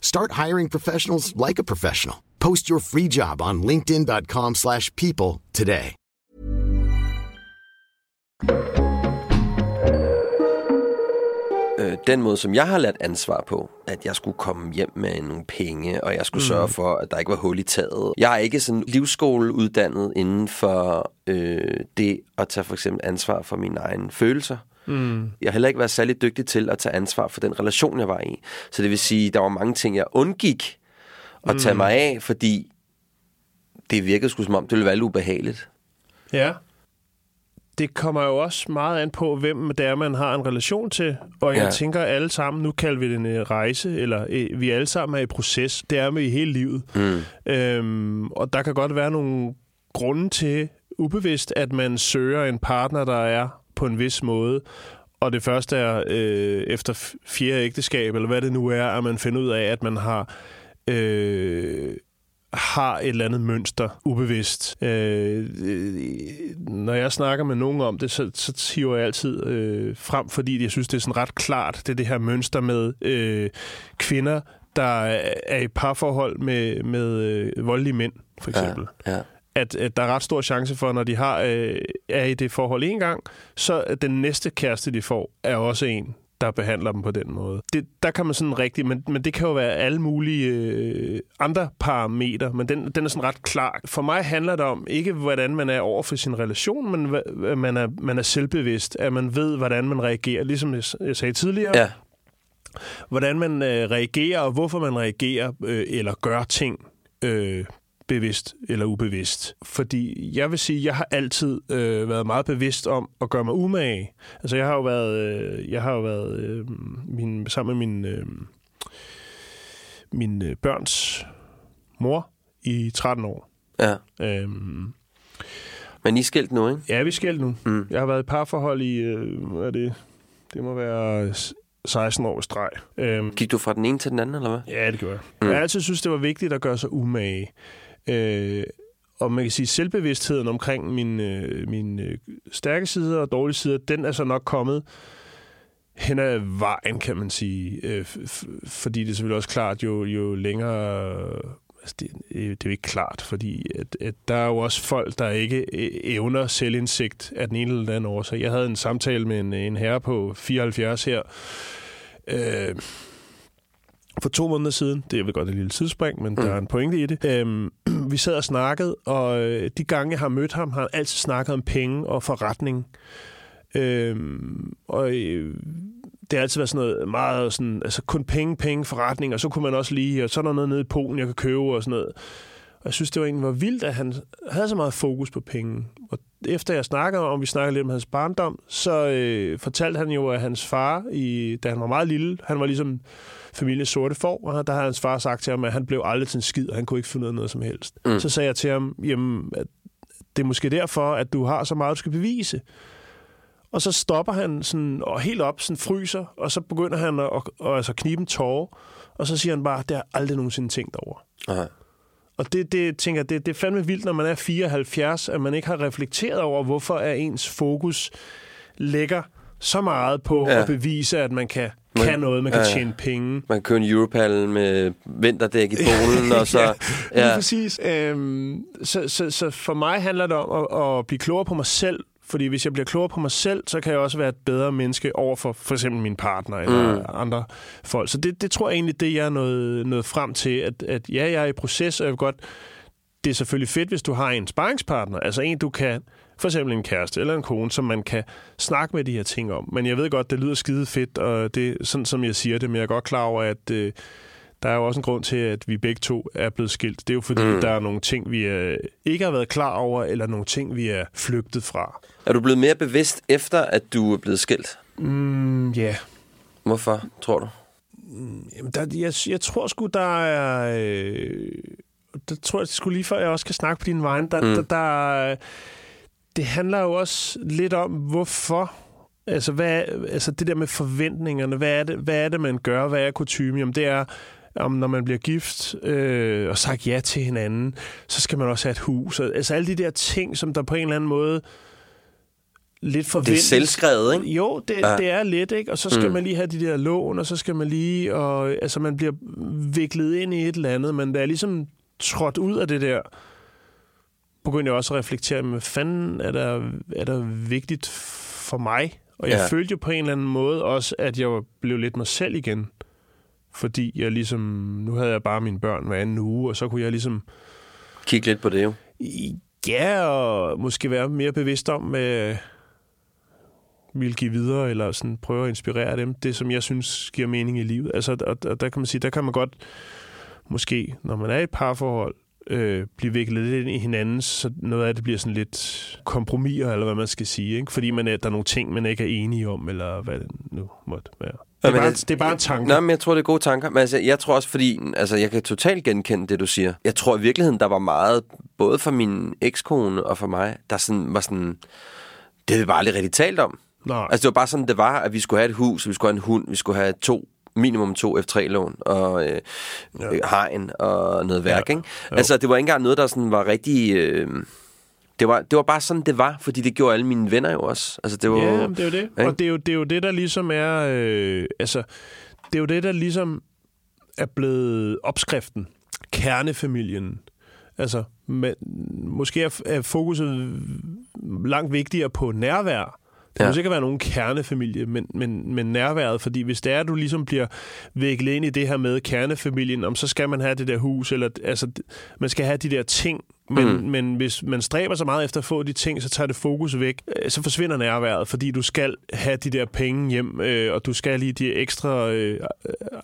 Start hiring professionals like a professional. Post your free job on linkedin.com slash people today. Øh, den måde, som jeg har lært ansvar på, at jeg skulle komme hjem med nogle penge, og jeg skulle mm. sørge for, at der ikke var hul i taget. Jeg er ikke sådan livsskoleuddannet inden for øh, det at tage for eksempel ansvar for mine egne følelser. Mm. Jeg har heller ikke været særlig dygtig til at tage ansvar for den relation, jeg var i. Så det vil sige, der var mange ting, jeg undgik at tage mm. mig af, fordi det virkede sgu som om, det ville være ubehageligt. Ja. Det kommer jo også meget an på, hvem det er, man har en relation til. Og jeg ja. tænker alle sammen, nu kalder vi det en rejse, eller øh, vi alle sammen er i proces. Det er med i hele livet. Mm. Øhm, og der kan godt være nogle grunde til, ubevidst, at man søger en partner, der er på en vis måde. Og det første er øh, efter fjerde ægteskab, eller hvad det nu er, at man finder ud af, at man har øh, har et eller andet mønster ubevidst. Øh, når jeg snakker med nogen om det, så, så hiver jeg altid øh, frem, fordi jeg synes, det er sådan ret klart, det er det her mønster med øh, kvinder, der er i parforhold med, med øh, voldelige mænd, for eksempel. Ja, ja. At, at der er ret stor chance for, når de har øh, er i det forhold en gang, så at den næste kæreste, de får, er også en, der behandler dem på den måde. Det, der kan man sådan rigtig, men, men det kan jo være alle mulige øh, andre parametre, men den, den er sådan ret klar. For mig handler det om ikke, hvordan man er over for sin relation, men at man er, man er selvbevidst, at man ved, hvordan man reagerer, ligesom jeg, jeg sagde tidligere. Ja. Hvordan man øh, reagerer, og hvorfor man reagerer øh, eller gør ting øh, bevidst eller ubevidst. Fordi jeg vil sige, jeg har altid øh, været meget bevidst om at gøre mig umage. Altså jeg har jo været, øh, jeg har jo været øh, min, sammen med min, øh, min øh, børns mor i 13 år. ja. Øhm, Men I er skilt nu, ikke? ja, vi er skilt nu. Mm. Jeg har været i parforhold i, øh, hvad er det? Det må være s- 16 år i streg. Øhm, Gik du fra den ene til den anden, eller hvad? Ja, det gjorde jeg. Mm. Jeg har altid synes, det var vigtigt at gøre sig umage. Øh, og man kan sige, selvbevidstheden omkring min, øh, min øh, stærke sider og dårlige sider, den er så nok kommet hen ad vejen, kan man sige. Øh, f- f- fordi det er selvfølgelig også klart, jo, jo længere... Altså det, øh, det er jo ikke klart, fordi at, at der er jo også folk, der ikke øh, evner selvindsigt af den ene eller den anden årsag. Jeg havde en samtale med en, en herre på 74 her, øh, for to måneder siden. Det er vel godt et lille tidsspring, men mm. der er en pointe i det. Øhm, vi sad og snakkede, og øh, de gange, jeg har mødt ham, har han altid snakket om penge og forretning. Øhm, og øh, det har altid været sådan noget meget sådan, altså kun penge, penge, forretning, og så kunne man også lige, og så er der noget nede i Polen, jeg kan købe og sådan noget. Og jeg synes, det var egentlig var vildt, at han havde så meget fokus på penge. Og efter jeg snakkede om, vi snakkede lidt om hans barndom, så øh, fortalte han jo, at hans far, i, da han var meget lille, han var ligesom familiens sorte får, og der har hans far sagt til ham, at han blev aldrig til en skid, og han kunne ikke finde ud af noget som helst. Mm. Så sagde jeg til ham, jamen, at det er måske derfor, at du har så meget, du skal bevise. Og så stopper han sådan, og helt op, sådan fryser, og så begynder han at, at, at altså knibe en tårer, og så siger han bare, det har jeg aldrig nogensinde tænkt over. Nej. Og det, det tænker det, det er fandme vildt, når man er 74, at man ikke har reflekteret over, hvorfor er ens fokus lægger så meget på ja. at bevise, at man kan, Man- kan noget, man kan ja. tjene penge. Man kan købe en Europal med vinterdæk i Polen, og så... Ja, Lige præcis. Øhm, så, så, så for mig handler det om at, at blive klogere på mig selv, fordi hvis jeg bliver klogere på mig selv, så kan jeg også være et bedre menneske over for for eksempel min partner eller Mm. andre folk. Så det, det tror jeg egentlig, det jeg er nået, nået frem til, at, at ja, jeg er i proces, og jeg vil godt... Det er selvfølgelig fedt, hvis du har en sparringspartner, altså en, du kan, for eksempel en kæreste eller en kone, som man kan snakke med de her ting om. Men jeg ved godt, det lyder skide fedt, og det er sådan, som jeg siger det, men jeg er godt klar over, at øh, der er jo også en grund til, at vi begge to er blevet skilt. Det er jo fordi, Mm. mm. der er nogle ting, vi øh, ikke har været klar over, eller nogle ting, vi er flygtet fra. Er du blevet mere bevidst efter, at du er blevet skilt? Mm, ja. Yeah. Hvorfor, tror du? Jamen, der, jeg, jeg tror sgu, der er... Øh, der tror jeg sgu lige før, jeg også kan snakke på din vegne. Der, Mm. mm. der, der, det handler jo også lidt om, hvorfor... Altså, hvad, altså det der med forventningerne, hvad er, det, hvad er det, man gør? Hvad er kutume? Jamen, det er, om når man bliver gift øh, og sagt ja til hinanden, så skal man også have et hus. Altså alle de der ting, som der på en eller anden måde lidt Det er forventes. selvskrevet, ikke? Jo, det, Ja. det er lidt, ikke? Og så skal Mm. man lige have de der lån, og så skal man lige... Og, altså, man bliver viklet ind i et eller andet, men det er ligesom trådt ud af det der, begyndte jeg også at reflektere, hvad fanden er der, er der vigtigt for mig? Og jeg Ja. følte jo på en eller anden måde også, at jeg blev lidt mig selv igen. Fordi jeg ligesom... Nu havde jeg bare mine børn hver anden uge, og så kunne jeg ligesom... Kig lidt på det jo. Ja, og måske være mere bevidst om, øh, vil give videre, eller sådan prøve at inspirere dem. Det, som jeg synes giver mening i livet. Altså, og, og der kan man sige, der kan man godt måske, når man er i et parforhold, øh, blive viklet lidt ind i hinanden, så noget af det bliver sådan lidt kompromiser, eller hvad man skal sige. Ikke? Fordi man er, der er nogle ting, man ikke er enige om, eller hvad det nu måtte være. Det er, bare, det er bare en tanke. Nej, men jeg tror, det er gode tanker. Men altså, jeg tror også, fordi... Altså, jeg kan totalt genkende det, du siger. Jeg tror i virkeligheden, der var meget, både for min ekskone og for mig, der sådan, var sådan... Det havde vi bare aldrig rigtig talt om. Nej. Altså, det var bare sådan, det var, at vi skulle have et hus, vi skulle have en hund, vi skulle have to minimum to F3-lån og øh, Ja. ja. hegn og noget værk, Ja. ikke? Altså, det var ikke engang noget, der sådan var rigtig... Øh, det var, det var bare sådan, det var, fordi det gjorde alle mine venner jo også. Altså, det var, Ja, det er jo det. Ikke? Og det er jo, det er jo det, der ligesom er... Øh, altså, det er jo det, der ligesom er blevet opskriften. Kernefamilien. Altså, men, måske er, er fokuset langt vigtigere på nærvær. Det Ja. må sikkert være nogen kernefamilie, men, men, men nærværet, fordi hvis det er, at du ligesom bliver vækket ind i det her med kernefamilien, om så skal man have det der hus, eller altså, man skal have de der ting, men, mm. Men hvis man stræber så meget efter at få de ting, så tager det fokus væk. Øh, Så forsvinder nærværet, fordi du skal have de der penge hjem, øh, og du skal lige de ekstra øh,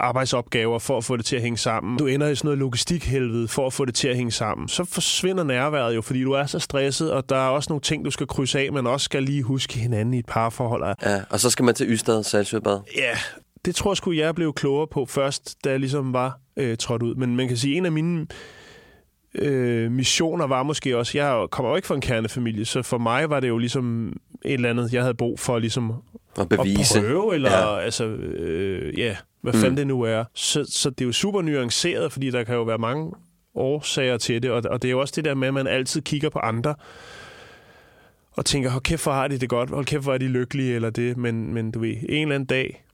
arbejdsopgaver for at få det til at hænge sammen. Du ender i sådan noget logistikhelvede for at få det til at hænge sammen. Så forsvinder nærværet jo, fordi du er så stresset, og der er også nogle ting, du skal krydse af, men også skal lige huske hinanden i et parforhold. Ja, og så skal man til Ystad Salsøbad. Ja, det tror jeg sgu, jeg blev klogere på først, da jeg ligesom var øh, trådt ud. Men man kan sige, en af mine øh, missioner var måske også, jeg kommer jo ikke fra en kernefamilie, så for mig var det jo ligesom et eller andet, jeg havde brug for ligesom Og bevise. at prøve, eller Ja. altså, øh, ja, hvad Mm. fanden det nu er. Så, så det er jo super nuanceret, fordi der kan jo være mange årsager til det, og, og det er jo også det der med, at man altid kigger på andre, og tænker, hold kæft, hvor har de det godt, hold kæft, hvor er de lykkelige, eller det, men, men du ved, en eller anden dag,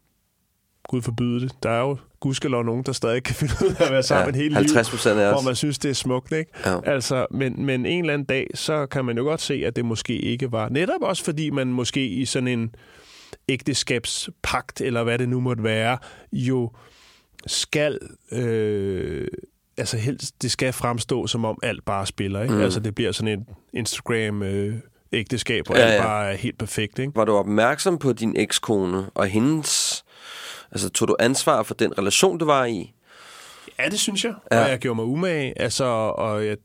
Gud forbyde det, der er jo gudskelov nogen, der stadig kan finde ud af at være sammen ja, hele 50 livet, hvor man synes, det er smukt, ikke? Ja. Altså, men, men en eller anden dag, så kan man jo godt se, at det måske ikke var. Netop også fordi man måske i sådan en ægteskabspagt, eller hvad det nu måtte være, jo skal... Øh, altså helst, det skal fremstå, som om alt bare spiller. Ikke? Mm. Altså det bliver sådan et Instagram... Øh, ægteskab, hvor Ja, ja, alt ja. bare er helt perfekt. Ikke? Var du opmærksom på din ekskone og hendes... Altså, tog du ansvar for den relation, du var i? Ja, det synes jeg. Ja. Og jeg gjorde mig umage. Altså, og jeg,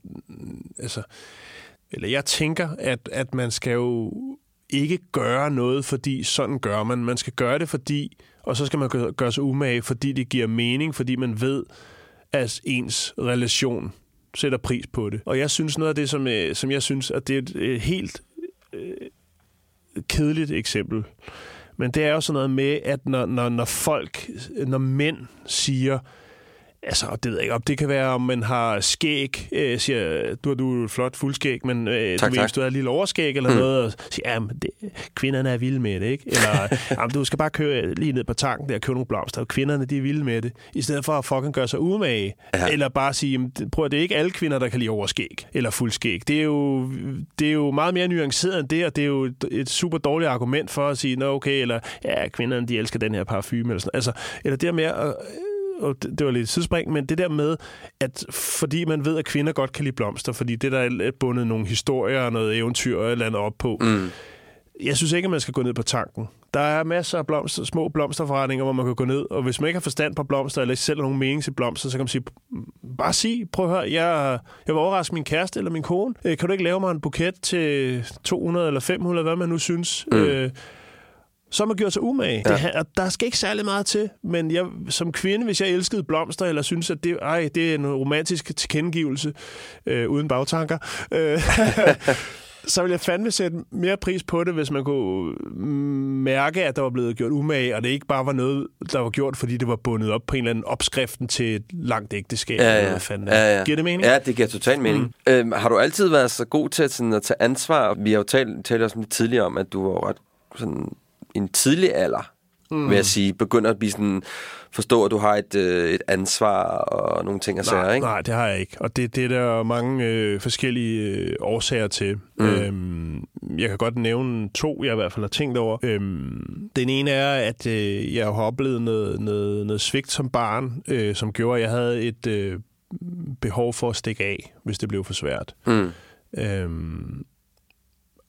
altså, eller jeg tænker, at, at man skal jo ikke gøre noget, fordi sådan gør man. Man skal gøre det, fordi, og så skal man gøre, gøre sig umage, fordi det giver mening, fordi man ved, at ens relation sætter pris på det. Og jeg synes noget af det, som, øh, som jeg synes, at det er et øh, helt øh, kedeligt eksempel, men det er jo sådan noget med, at når, når, når folk, når mænd siger, altså, det ved jeg ikke, om det kan være, om man har skæg, øh, siger, du har du flot fuldskæg, men øh, Tak, du ved, tak. hvis du har et lille overskæg eller Mm. noget, og siger, ja, det, kvinderne er vilde med det, ikke? Eller, jamen, du skal bare køre lige ned på tanken der og købe nogle blomster, og kvinderne, de er vilde med det, i stedet for at fucking gøre sig umage, Ja. eller bare sige, jamen, prøv at det er ikke alle kvinder, der kan lide overskæg eller fuldskæg. Det er jo, det er jo meget mere nuanceret end det, og det er jo et, super dårligt argument for at sige, nå okay, eller ja, kvinderne, de elsker den her parfume, eller sådan Altså, eller det der med at, og det det var lidt et sidespring, men det der med, at fordi man ved, at kvinder godt kan lide blomster, fordi det der er bundet nogle historier og noget eventyr og et eller andet op på. Mm. Jeg synes ikke, at man skal gå ned på tanken. Der er masser af blomster, små blomsterforretninger, hvor man kan gå ned, og hvis man ikke har forstand på blomster, eller ikke selv har nogen mening til blomster, så kan man sige, bare sig, prøv at høre, jeg, jeg vil overraske min kæreste eller min kone. Øh, Kan du ikke lave mig en buket til 200 eller 500, hvad man nu synes? Mm. Øh, så har gjort sig umage. Ja. Det, der skal ikke særlig meget til, men jeg, som kvinde, hvis jeg elskede blomster, eller synes, at det, ej, det er en romantisk tilkendegivelse, øh, uden bagtanker, øh, så vil jeg fandme sætte mere pris på det, hvis man kunne mærke, at der var blevet gjort umage, og det ikke bare var noget, der var gjort, fordi det var bundet op på en eller anden opskriften til et langt ægteskab. Ja, eller ja. Fanden ja, ja. Giver det mening? Ja, det giver totalt mening. Mm. Øhm, har du altid været så god til at, sådan, at tage ansvar? Vi har jo talt, talt også lidt tidligere om, at du var ret sådan, en tidlig alder, mm. vil jeg sige, begynder at blive sådan, forstå, at du har et, øh, et ansvar og nogle ting og sager, Nej, ikke? nej, det har jeg ikke. Og det, det er der mange øh, forskellige øh, årsager til. Mm. Mm. Øhm, jeg kan godt nævne to, jeg i hvert fald har tænkt over. Øhm, den ene er, at øh, jeg har oplevet noget, noget, noget svigt som barn, øh, som gjorde, at jeg havde et øh, behov for at stikke af, hvis det blev for svært. Mm. Øhm,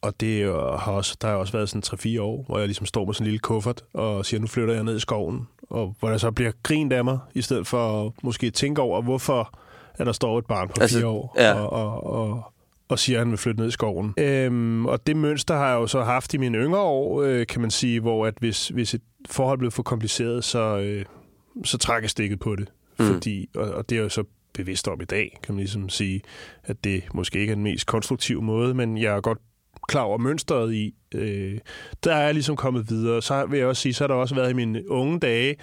og det har også, der har også været sådan 3-4 år, hvor jeg ligesom står med sådan en lille kuffert og siger, nu flytter jeg ned i skoven. Og hvor der så bliver grint af mig, i stedet for at måske tænke over, hvorfor at der står et barn på Altså, altså, fire år ja. og, og, og, og siger, at han vil flytte ned i skoven. Øhm, og det mønster har jeg jo så haft i mine yngre år, øh, kan man sige, hvor at hvis, hvis et forhold blev for kompliceret, så, øh, så trækker jeg stikket på det. Mm. Fordi, og, og det er jo så bevidst om i dag, kan man ligesom sige, at det måske ikke er den mest konstruktive måde, men jeg er godt klar over mønstret i. Øh, der er jeg ligesom kommet videre. Så vil jeg også sige, så har der også været i mine unge dage,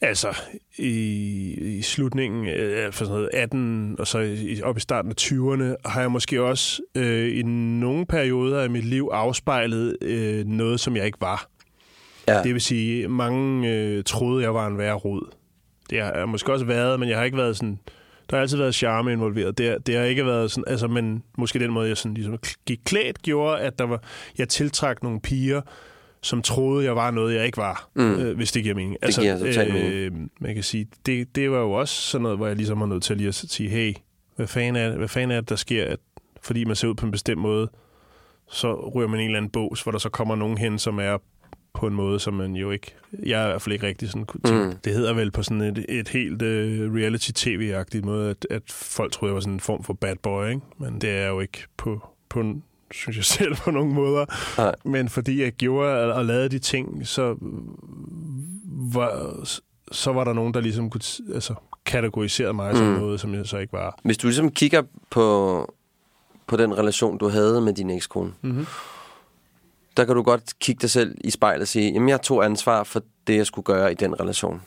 Altså, i, i slutningen af for sådan noget 18, og så i, op i starten af 20'erne, har jeg måske også øh, i nogle perioder af mit liv afspejlet øh, noget, som jeg ikke var. Ja. Det vil sige, mange øh, troede, jeg var en værre rod. Det har jeg måske også været, men jeg har ikke været sådan... Der har altid været charme involveret. Det, det har ikke været sådan... Altså, men måske den måde, jeg sådan, ligesom gik klædt, gjorde, at der var, jeg tiltrak nogle piger, som troede, jeg var noget, jeg ikke var, mm. øh, hvis det giver mening. Det altså, giver altså øh, Man kan sige, det, det var jo også sådan noget, hvor jeg ligesom har nødt til lige at sige, hey, hvad fanden er det, hvad fanden er det der sker, at fordi man ser ud på en bestemt måde, så ryger man en eller anden bås, hvor der så kommer nogen hen, som er på en måde, som man jo ikke... Jeg er i hvert fald ikke rigtig sådan... Mm. Det hedder vel på sådan et, et helt uh, reality-tv-agtigt måde, at, at folk tror, jeg var sådan en form for bad boy, ikke? Men det er jo ikke på, på en, synes jeg selv på nogle måder. Nej. Men fordi jeg gjorde og lavede de ting, så var, så var der nogen, der ligesom kunne altså, kategorisere mig mm. som noget, som jeg så ikke var. Hvis du ligesom kigger på, på den relation, du havde med din ekskone, mm-hmm der kan du godt kigge dig selv i spejlet og sige, jamen jeg tog ansvar for det, jeg skulle gøre i den relation.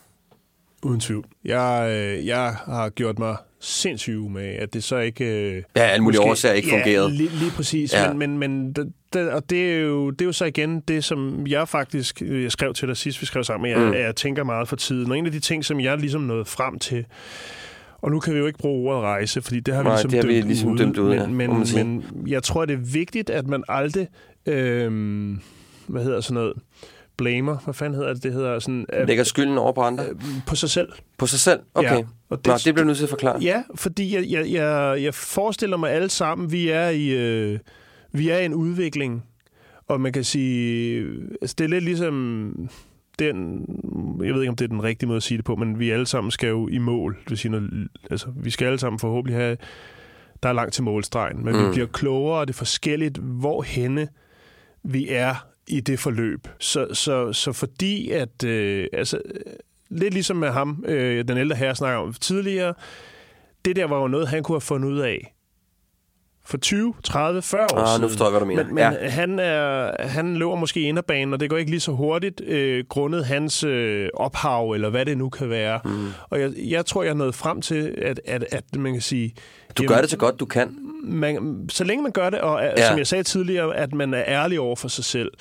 Uden tvivl. Jeg, øh, jeg har gjort mig sindssygt med, at det så ikke... Øh, ja, alle mulige måske, årsager ikke ja, fungerede. Lige, lige præcis. Ja. Men, men, men det, og det er, jo, det er jo så igen det, som jeg faktisk øh, jeg skrev til dig sidst, vi skrev sammen, jeg, mm. jeg tænker meget for tiden. Og en af de ting, som jeg ligesom nåede frem til, og nu kan vi jo ikke bruge ordet rejse, fordi det har Nej, vi ligesom, det har dømt, vi ligesom ud, dømt ud. Men, ja, men, men jeg tror, det er vigtigt, at man aldrig Øhm, hvad hedder sådan noget? blamer. Hvad fanden hedder det? Det hedder sådan... At, Lægger skylden over på andre? Øh, på sig selv. På sig selv? Okay. Ja, og det, Nå, det bliver nødt til at forklare. Ja, fordi jeg, jeg, jeg, jeg forestiller mig alle sammen, vi er i, øh, vi er i en udvikling. Og man kan sige... Altså, det er lidt ligesom den, jeg ved ikke, om det er den rigtige måde at sige det på, men vi alle sammen skal jo i mål. Det vil sige noget, altså, vi skal alle sammen forhåbentlig have, der er langt til målstregen, men mm. vi bliver klogere, og det er forskelligt, hvor henne vi er i det forløb. Så, så, så fordi at, øh, altså, lidt ligesom med ham, øh, den ældre herre snakker om tidligere, det der var jo noget, han kunne have fundet ud af for 20, 30, 40 år ah, siden. nu forstår jeg, hvad du mener. Men, men ja. han, er, han løber måske inderbanen, og det går ikke lige så hurtigt, øh, grundet hans øh, ophav, eller hvad det nu kan være. Mm. Og jeg, jeg tror, jeg er nået frem til, at, at, at man kan sige... Du jamen, gør det så godt, du kan. Man, så længe man gør det, og ja. som jeg sagde tidligere, at man er ærlig over for sig selv,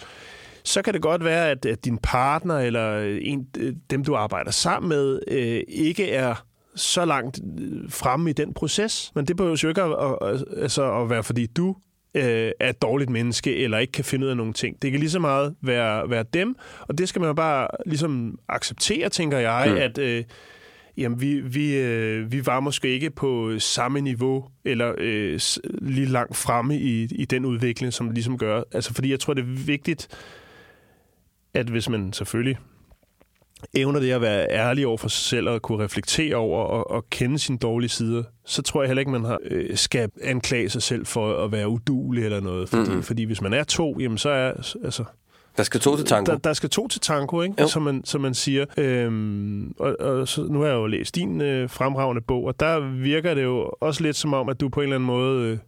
så kan det godt være, at, at din partner eller en, dem, du arbejder sammen med, øh, ikke er så langt øh, fremme i den proces. Men det behøver jo ikke at, at, altså at være, fordi du øh, er et dårligt menneske, eller ikke kan finde ud af nogle ting. Det kan lige så meget være, være dem, og det skal man bare ligesom acceptere, tænker jeg, mm. at øh, jamen, vi, vi, øh, vi var måske ikke på samme niveau, eller øh, lige langt fremme i, i den udvikling, som det ligesom gør. Altså, fordi jeg tror, det er vigtigt, at hvis man selvfølgelig evner det at være ærlig over for sig selv og kunne reflektere over og, og kende sine dårlige sider, så tror jeg heller ikke, man har, øh, skal anklage sig selv for at være udulig eller noget. Fordi, mm-hmm. fordi hvis man er to, jamen så er... Altså, der skal to til tango. Der, der skal to til tango, ikke? Som, man, som man siger. Øhm, og, og så, nu har jeg jo læst din øh, fremragende bog, og der virker det jo også lidt som om, at du på en eller anden måde... Øh,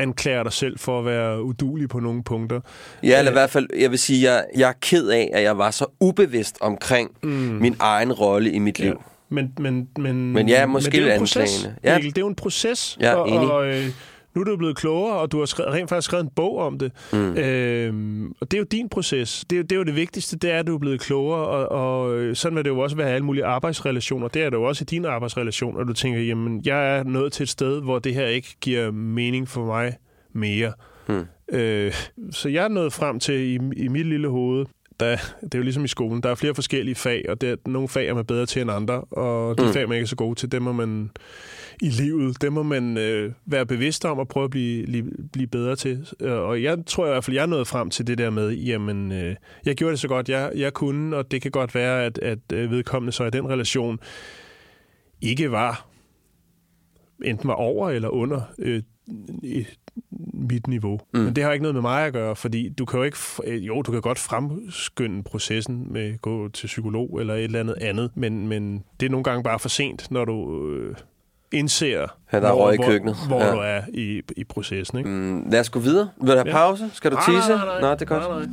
anklager dig selv for at være udulig på nogle punkter. Ja, eller i hvert fald, jeg vil sige, jeg, jeg er ked af, at jeg var så ubevidst omkring mm. min egen rolle i mit liv. Ja. Men, men, men, men ja, måske men det er en proces, ja. Det er jo en proces. Ja, og, enig. Og, øh, nu er du blevet klogere, og du har skrevet, rent faktisk skrevet en bog om det. Mm. Øhm, og det er jo din proces. Det er, det er jo det vigtigste, det er, at du er blevet klogere, og, og øh, sådan vil det jo også være i alle mulige arbejdsrelationer. Det er det jo også i din arbejdsrelation, og du tænker, jamen, jeg er nået til et sted, hvor det her ikke giver mening for mig mere. Mm. Øh, så jeg er nået frem til i, i mit lille hoved, der, det er jo ligesom i skolen, der er flere forskellige fag, og det er, nogle fag er man bedre til end andre, og de mm. fag, man ikke er så gode til, dem må man i livet, det må man øh, være bevidst om og prøve at blive, blive, blive bedre til. Øh, og jeg tror i hvert fald, jeg er nået frem til det der med, jamen, øh, jeg gjorde det så godt, jeg, jeg kunne, og det kan godt være, at, at øh, vedkommende så i den relation ikke var enten var over eller under øh, mit niveau. Mm. Men det har ikke noget med mig at gøre, fordi du kan jo ikke... Øh, jo, du kan godt fremskynde processen med at gå til psykolog eller et eller andet andet, men, men det er nogle gange bare for sent, når du... Øh, indser, ja, der hvor, i køkkenet. hvor, hvor ja. du er i, i processen. Ikke? Mm, lad os gå videre. Vil du have ja. pause? Skal du nej, tisse? Nej, nej, nej. Nå, det er godt. Nej, nej.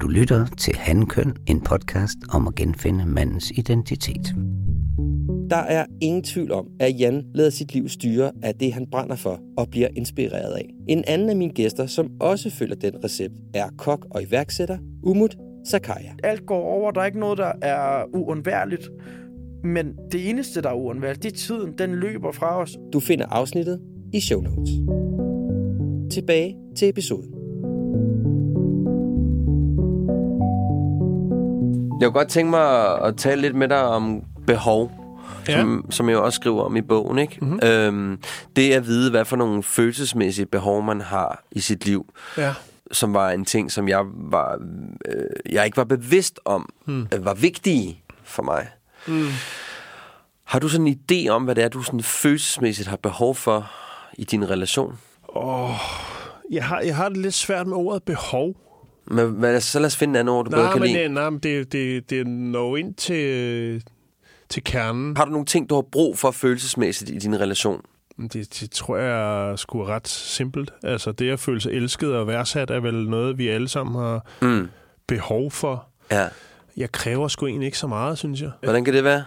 Du lytter til Handkøn, en podcast om at genfinde mandens identitet. Der er ingen tvivl om, at Jan lader sit liv styre af det, han brænder for og bliver inspireret af. En anden af mine gæster, som også følger den recept, er kok og iværksætter Umut Sakaya. Alt går over, der er ikke noget, der er uundværligt. Men det eneste, der er uundværligt, det er tiden. Den løber fra os. Du finder afsnittet i show notes. Tilbage til episoden. Jeg kunne godt tænke mig at tale lidt med dig om behov, Ja. som, som jeg også skriver om i bogen. Ikke? Mm-hmm. Øhm, det at vide, hvad for nogle følelsesmæssige behov man har i sit liv, Ja. som var en ting, som jeg var øh, jeg ikke var bevidst om, mm. øh, var vigtige for mig. Mm. Har du sådan en idé om, hvad det er, du sådan følelsesmæssigt har behov for i din relation? Jeg har, jeg har det lidt svært med ordet behov. Men, men så lad os finde en anden ord, du bedre Nej, kan men, lide. det, nej, men det, det, det når ind til, til kernen. Har du nogle ting, du har brug for følelsesmæssigt i din relation? Det, det tror jeg sgu er ret simpelt. Altså, det at føle sig elsket og værdsat er vel noget, vi alle sammen har Mm. behov for. Ja. Jeg kræver sgu egentlig ikke så meget, synes jeg. Hvordan kan det være?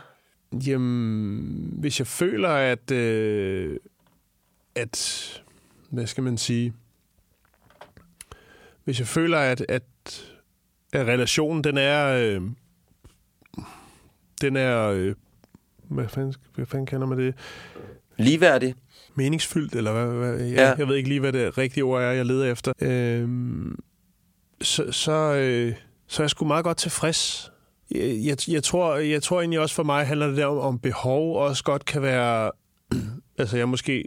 Jamen, hvis jeg føler, at, øh, at hvad skal man sige, hvis jeg føler, at, at, at relationen, den er, øh, den er, øh, hvad, fanden, hvad fanden kalder man det, Ligeværdig? meningsfyldt, eller hvad, hvad jeg, Ja. ja. jeg ved ikke lige, hvad det rigtige ord er, jeg leder efter, øh, så, så, øh, så er jeg sgu meget godt tilfreds. Jeg, jeg, jeg, tror, jeg tror egentlig også for mig handler det der om, om behov også godt kan være... altså jeg måske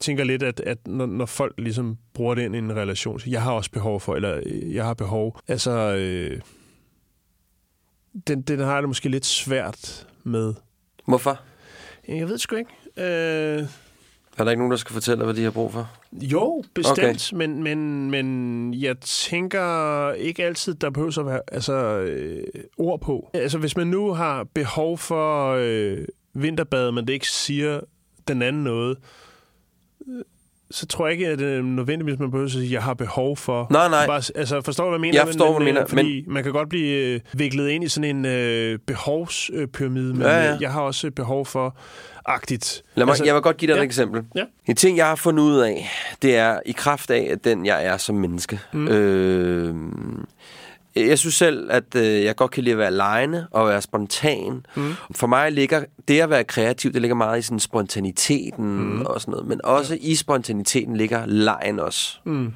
tænker lidt, at, at når, når folk ligesom bruger det ind i en relation, så jeg har også behov for, eller øh, jeg har behov. Altså, øh, den, den har jeg det måske lidt svært med. Hvorfor? Jeg ved sgu ikke. Øh, Er der ikke nogen, der skal fortælle dig, hvad de har brug for? Jo, bestemt, okay. men, men, men jeg tænker ikke altid, der behøver at være altså, øh, ord på. Altså, hvis man nu har behov for øh, vinterbad, men det ikke siger den anden noget, øh, så tror jeg ikke, at det er nødvendigvis, man behøver at sige, at jeg har behov for... Nej, nej. Bare, altså, forstår du, hvad jeg mener? Jeg forstår, hvad du men, mener, øh, Fordi man kan godt blive øh, viklet ind i sådan en øh, behovspyramide, men Ja, ja. øh, jeg har også behov for agtigt. Lad mig, altså, jeg vil godt give dig ja. et eksempel. Ja. En ting, jeg har fundet ud af, det er i kraft af, at den jeg er som menneske. Mm. Øh, jeg synes selv, at øh, jeg godt kan lide at være lejende og være spontan. Mm. For mig ligger det at være kreativ, det ligger meget i sådan spontaniteten mm. og sådan noget. Men også ja. i spontaniteten ligger lejen også. Mm.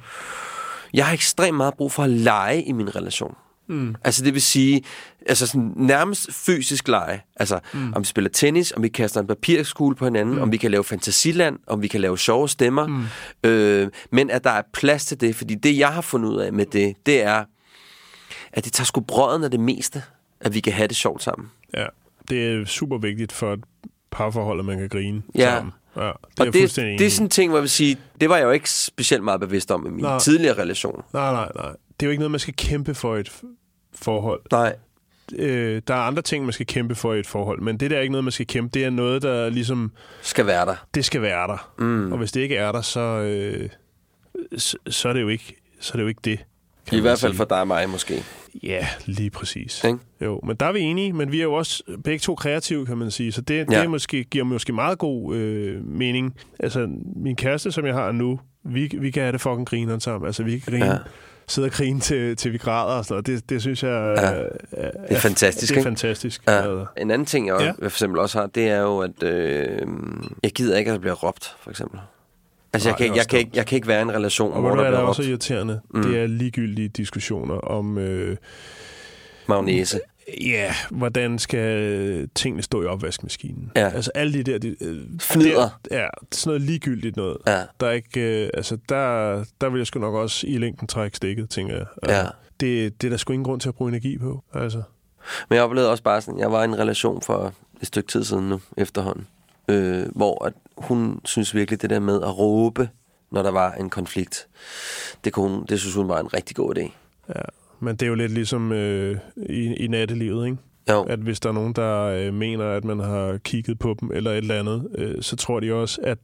Jeg har ekstremt meget brug for at lege i min relation. Mm. Altså det vil sige, altså sådan nærmest fysisk lege. Altså mm. om vi spiller tennis, om vi kaster en papirskugle på hinanden, mm. om vi kan lave fantasiland, om vi kan lave sjove stemmer. Mm. Øh, men at der er plads til det, fordi det jeg har fundet ud af med det, det er, at det tager sgu brøden af det meste, at vi kan have det sjovt sammen. Ja, det er super vigtigt for et parforhold, at man kan grine Ja. sammen. Ja, det er Og jeg det, fuldstændig det er sådan en ting, hvor jeg vil sige, det var jeg jo ikke specielt meget bevidst om i min Nej. tidligere relation. Nej, nej, nej. Det er jo ikke noget, man skal kæmpe for et forhold. Nej. Øh, der er andre ting, man skal kæmpe for i et forhold, men det der er ikke noget, man skal kæmpe. Det er noget, der ligesom, Skal være der. det skal være der. Mm. Og hvis det ikke er der, så, øh, så, så, er det jo ikke, så er det jo ikke det. Kan I hvert fald sige. for dig og mig måske. Ja, lige præcis. Ikke? Jo, men der er vi enige, men vi er jo også begge to kreative, kan man sige. Så det, det Ja. er måske, giver måske meget god øh, mening. Altså, min kæreste, som jeg har nu, vi, vi kan have det fucking grineren sammen. Altså, vi kan grine, Ja. sidde og grine til, til vi græder og sådan noget. Det, det synes jeg Ja. øh, er, Det er fantastisk, Det er ikke? fantastisk. Ja. En anden ting, jeg Ja. ja. for eksempel også har, det er jo, at øh, jeg gider ikke, at der bliver råbt, for eksempel. Altså, jeg, kan, er jeg, kan ikke, jeg kan ikke være i en relation, Og hvor der hvad der også er irriterende? Mm. Det er ligegyldige diskussioner om... Øh, magnese. Ja, hvordan skal tingene stå i opvaskemaskinen? Ja. Altså alle de der... De, øh, Fnider. Der, ja, sådan noget ligegyldigt noget. Ja. Der er ikke... Øh, altså, der, der vil jeg sgu nok også i længden trække stikket, tænker jeg. Ja. Det, det er der sgu ingen grund til at bruge energi på, altså. Men jeg oplevede også bare sådan, jeg var i en relation for et stykke tid siden nu, efterhånden, øh, hvor at hun synes virkelig det der med at råbe, når der var en konflikt, det, kunne hun, det synes hun var en rigtig god idé. Ja. Men det er jo lidt ligesom øh, i, i nattelivet, ikke? Jo. At hvis der er nogen, der øh, mener, at man har kigget på dem eller et eller andet, øh, så tror de også, at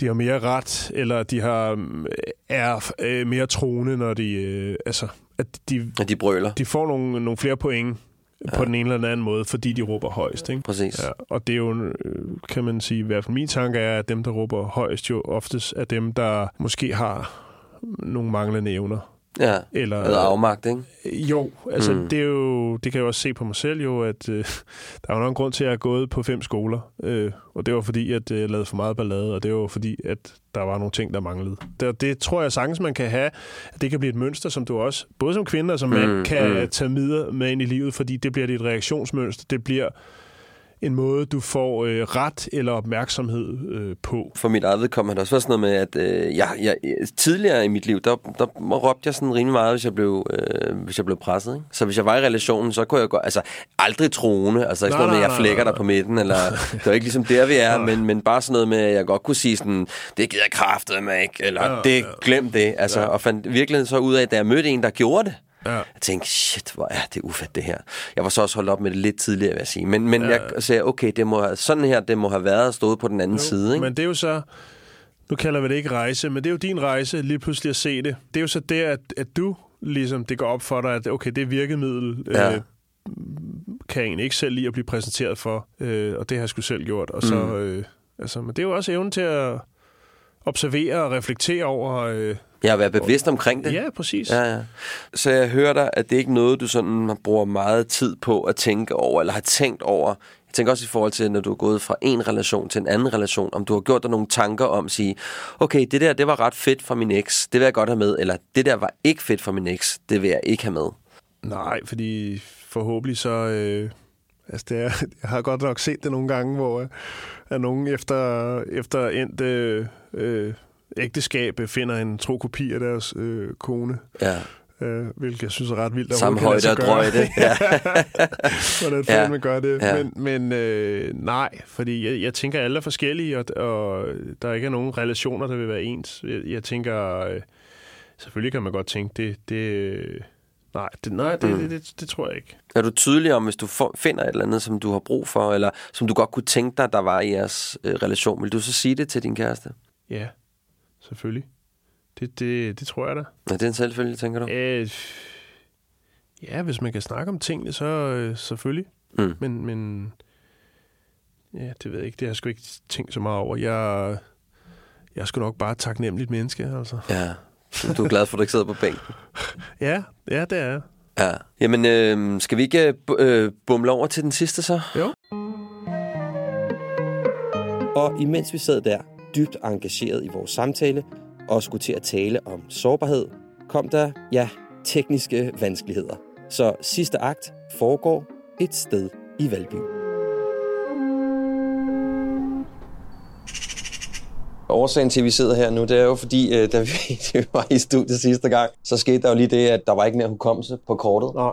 de har mere ret, eller de har øh, er øh, mere troende, når de... Øh, altså, at de, At de brøler. de får nogle, nogle flere point ja. på den ene eller anden måde, fordi de råber højst. Ikke? Præcis. Ja, og det er jo, øh, kan man sige, i hvert fald min tanke er, at dem, der råber højst, jo oftest er dem, der måske har nogle manglende evner. Ja, Eller, eller afmagt, ikke? Jo, altså Mm. det, er jo, det kan jeg også se på mig selv jo, at øh, der er jo nok en grund til, at jeg er gået på fem skoler. Øh, og det var fordi, at øh, jeg lavede for meget ballade, og det var fordi, at der var nogle ting, der manglede. Det, det tror jeg sagtens, man kan have. At det kan blive et mønster, som du også, både som kvinde og som mand, Mm, kan mm. tage med, med ind i livet, fordi det bliver dit reaktionsmønster. Det bliver en måde, du får øh, ret eller opmærksomhed øh, på. For mit eget vedkommende har det også været sådan noget med, at øh, jeg, jeg, tidligere i mit liv, der, der råbte jeg sådan rimelig meget, hvis jeg blev, øh, hvis jeg blev presset. Ikke? Så hvis jeg var i relationen, så kunne jeg godt, altså aldrig troende, altså ikke Nej, sådan noget med, at jeg flækker nej, dig på midten, eller det var ikke ligesom der, vi er, men, men bare sådan noget med, at jeg godt kunne sige sådan, det gider jeg kraftet med ikke, eller Ja, det, ja. glem det, altså, og fandt virkelig så ud af, da jeg mødte en, der gjorde det, Ja. jeg tænkte, shit, hvor er det ufedt det her. Jeg var så også holdt op med det lidt tidligere, vil jeg sige. Men, men Ja. jeg sagde, okay, det må, have- sådan her, det må have været og stået på den anden side. Ikke? Men det er jo så, nu kalder vi det ikke rejse, men det er jo din rejse lige pludselig at se det. Det er jo så der, at, at du ligesom, det går op for dig, at okay, det virkemiddel Ja. øh, kan jeg egentlig ikke selv lide at blive præsenteret for, øh, og det har jeg sgu selv gjort. Og så, Mm. øh, altså, men det er jo også evnen til at observere og reflektere over... Øh, Jeg har været bevidst omkring det. ja, præcis. Ja, ja. Så jeg hører dig, at det ikke er noget, du sådan bruger meget tid på at tænke over, eller har tænkt over. Jeg tænker også i forhold til, når du er gået fra en relation til en anden relation, om du har gjort dig nogle tanker om at sige, okay, det der, det var ret fedt for min eks, det vil jeg godt have med, eller det der var ikke fedt for min eks, det vil jeg ikke have med. Nej, fordi forhåbentlig så... Øh, altså det er, jeg har godt nok set det nogle gange, hvor øh, at nogen efter, efter endt øh, øh, ægteskab øh, finder en tro kopi af deres øh, kone. Ja. Øh, hvilket jeg synes er ret vildt. at Samme højde og drøjde. Ja. Hvordan Ja. man gør det. Ja. Men, men øh, nej, fordi jeg, jeg tænker, at alle er forskellige, og, og der ikke er nogen relationer, der vil være ens. Jeg, jeg tænker, øh, selvfølgelig kan man godt tænke, det, det, øh, nej, det, nej det, Mm. det, det, det tror jeg ikke. Er du tydelig om, hvis du finder et eller andet, som du har brug for, eller som du godt kunne tænke dig, der var i jeres øh, relation, vil du så sige det til din kæreste? Ja, selvfølgelig. Det, det, det tror jeg da. Er det en selvfølge, tænker du? Øh, ja, hvis man kan snakke om tingene, så øh, selvfølgelig. Mm. Men, men ja, det ved jeg ikke. Det har jeg sgu ikke tænkt så meget over. Jeg, jeg er sgu nok bare et taknemmeligt menneske, altså. Ja. Du- er glad for, at du ikke sidder på bænken. Ja, ja, det er jeg. Ja. Jamen, øh, skal vi ikke øh, øh, bumle over til den sidste så? Jo. Og imens vi sad der, dybt engageret i vores samtale, og skulle til at tale om sårbarhed, kom der, ja, tekniske vanskeligheder. Så sidste akt foregår et sted i Valby. Årsagen til, at vi sidder her nu, det er jo fordi, øh, da vi, var i studiet sidste gang, så skete der jo lige det, at der var ikke mere hukommelse på kortet. Nå,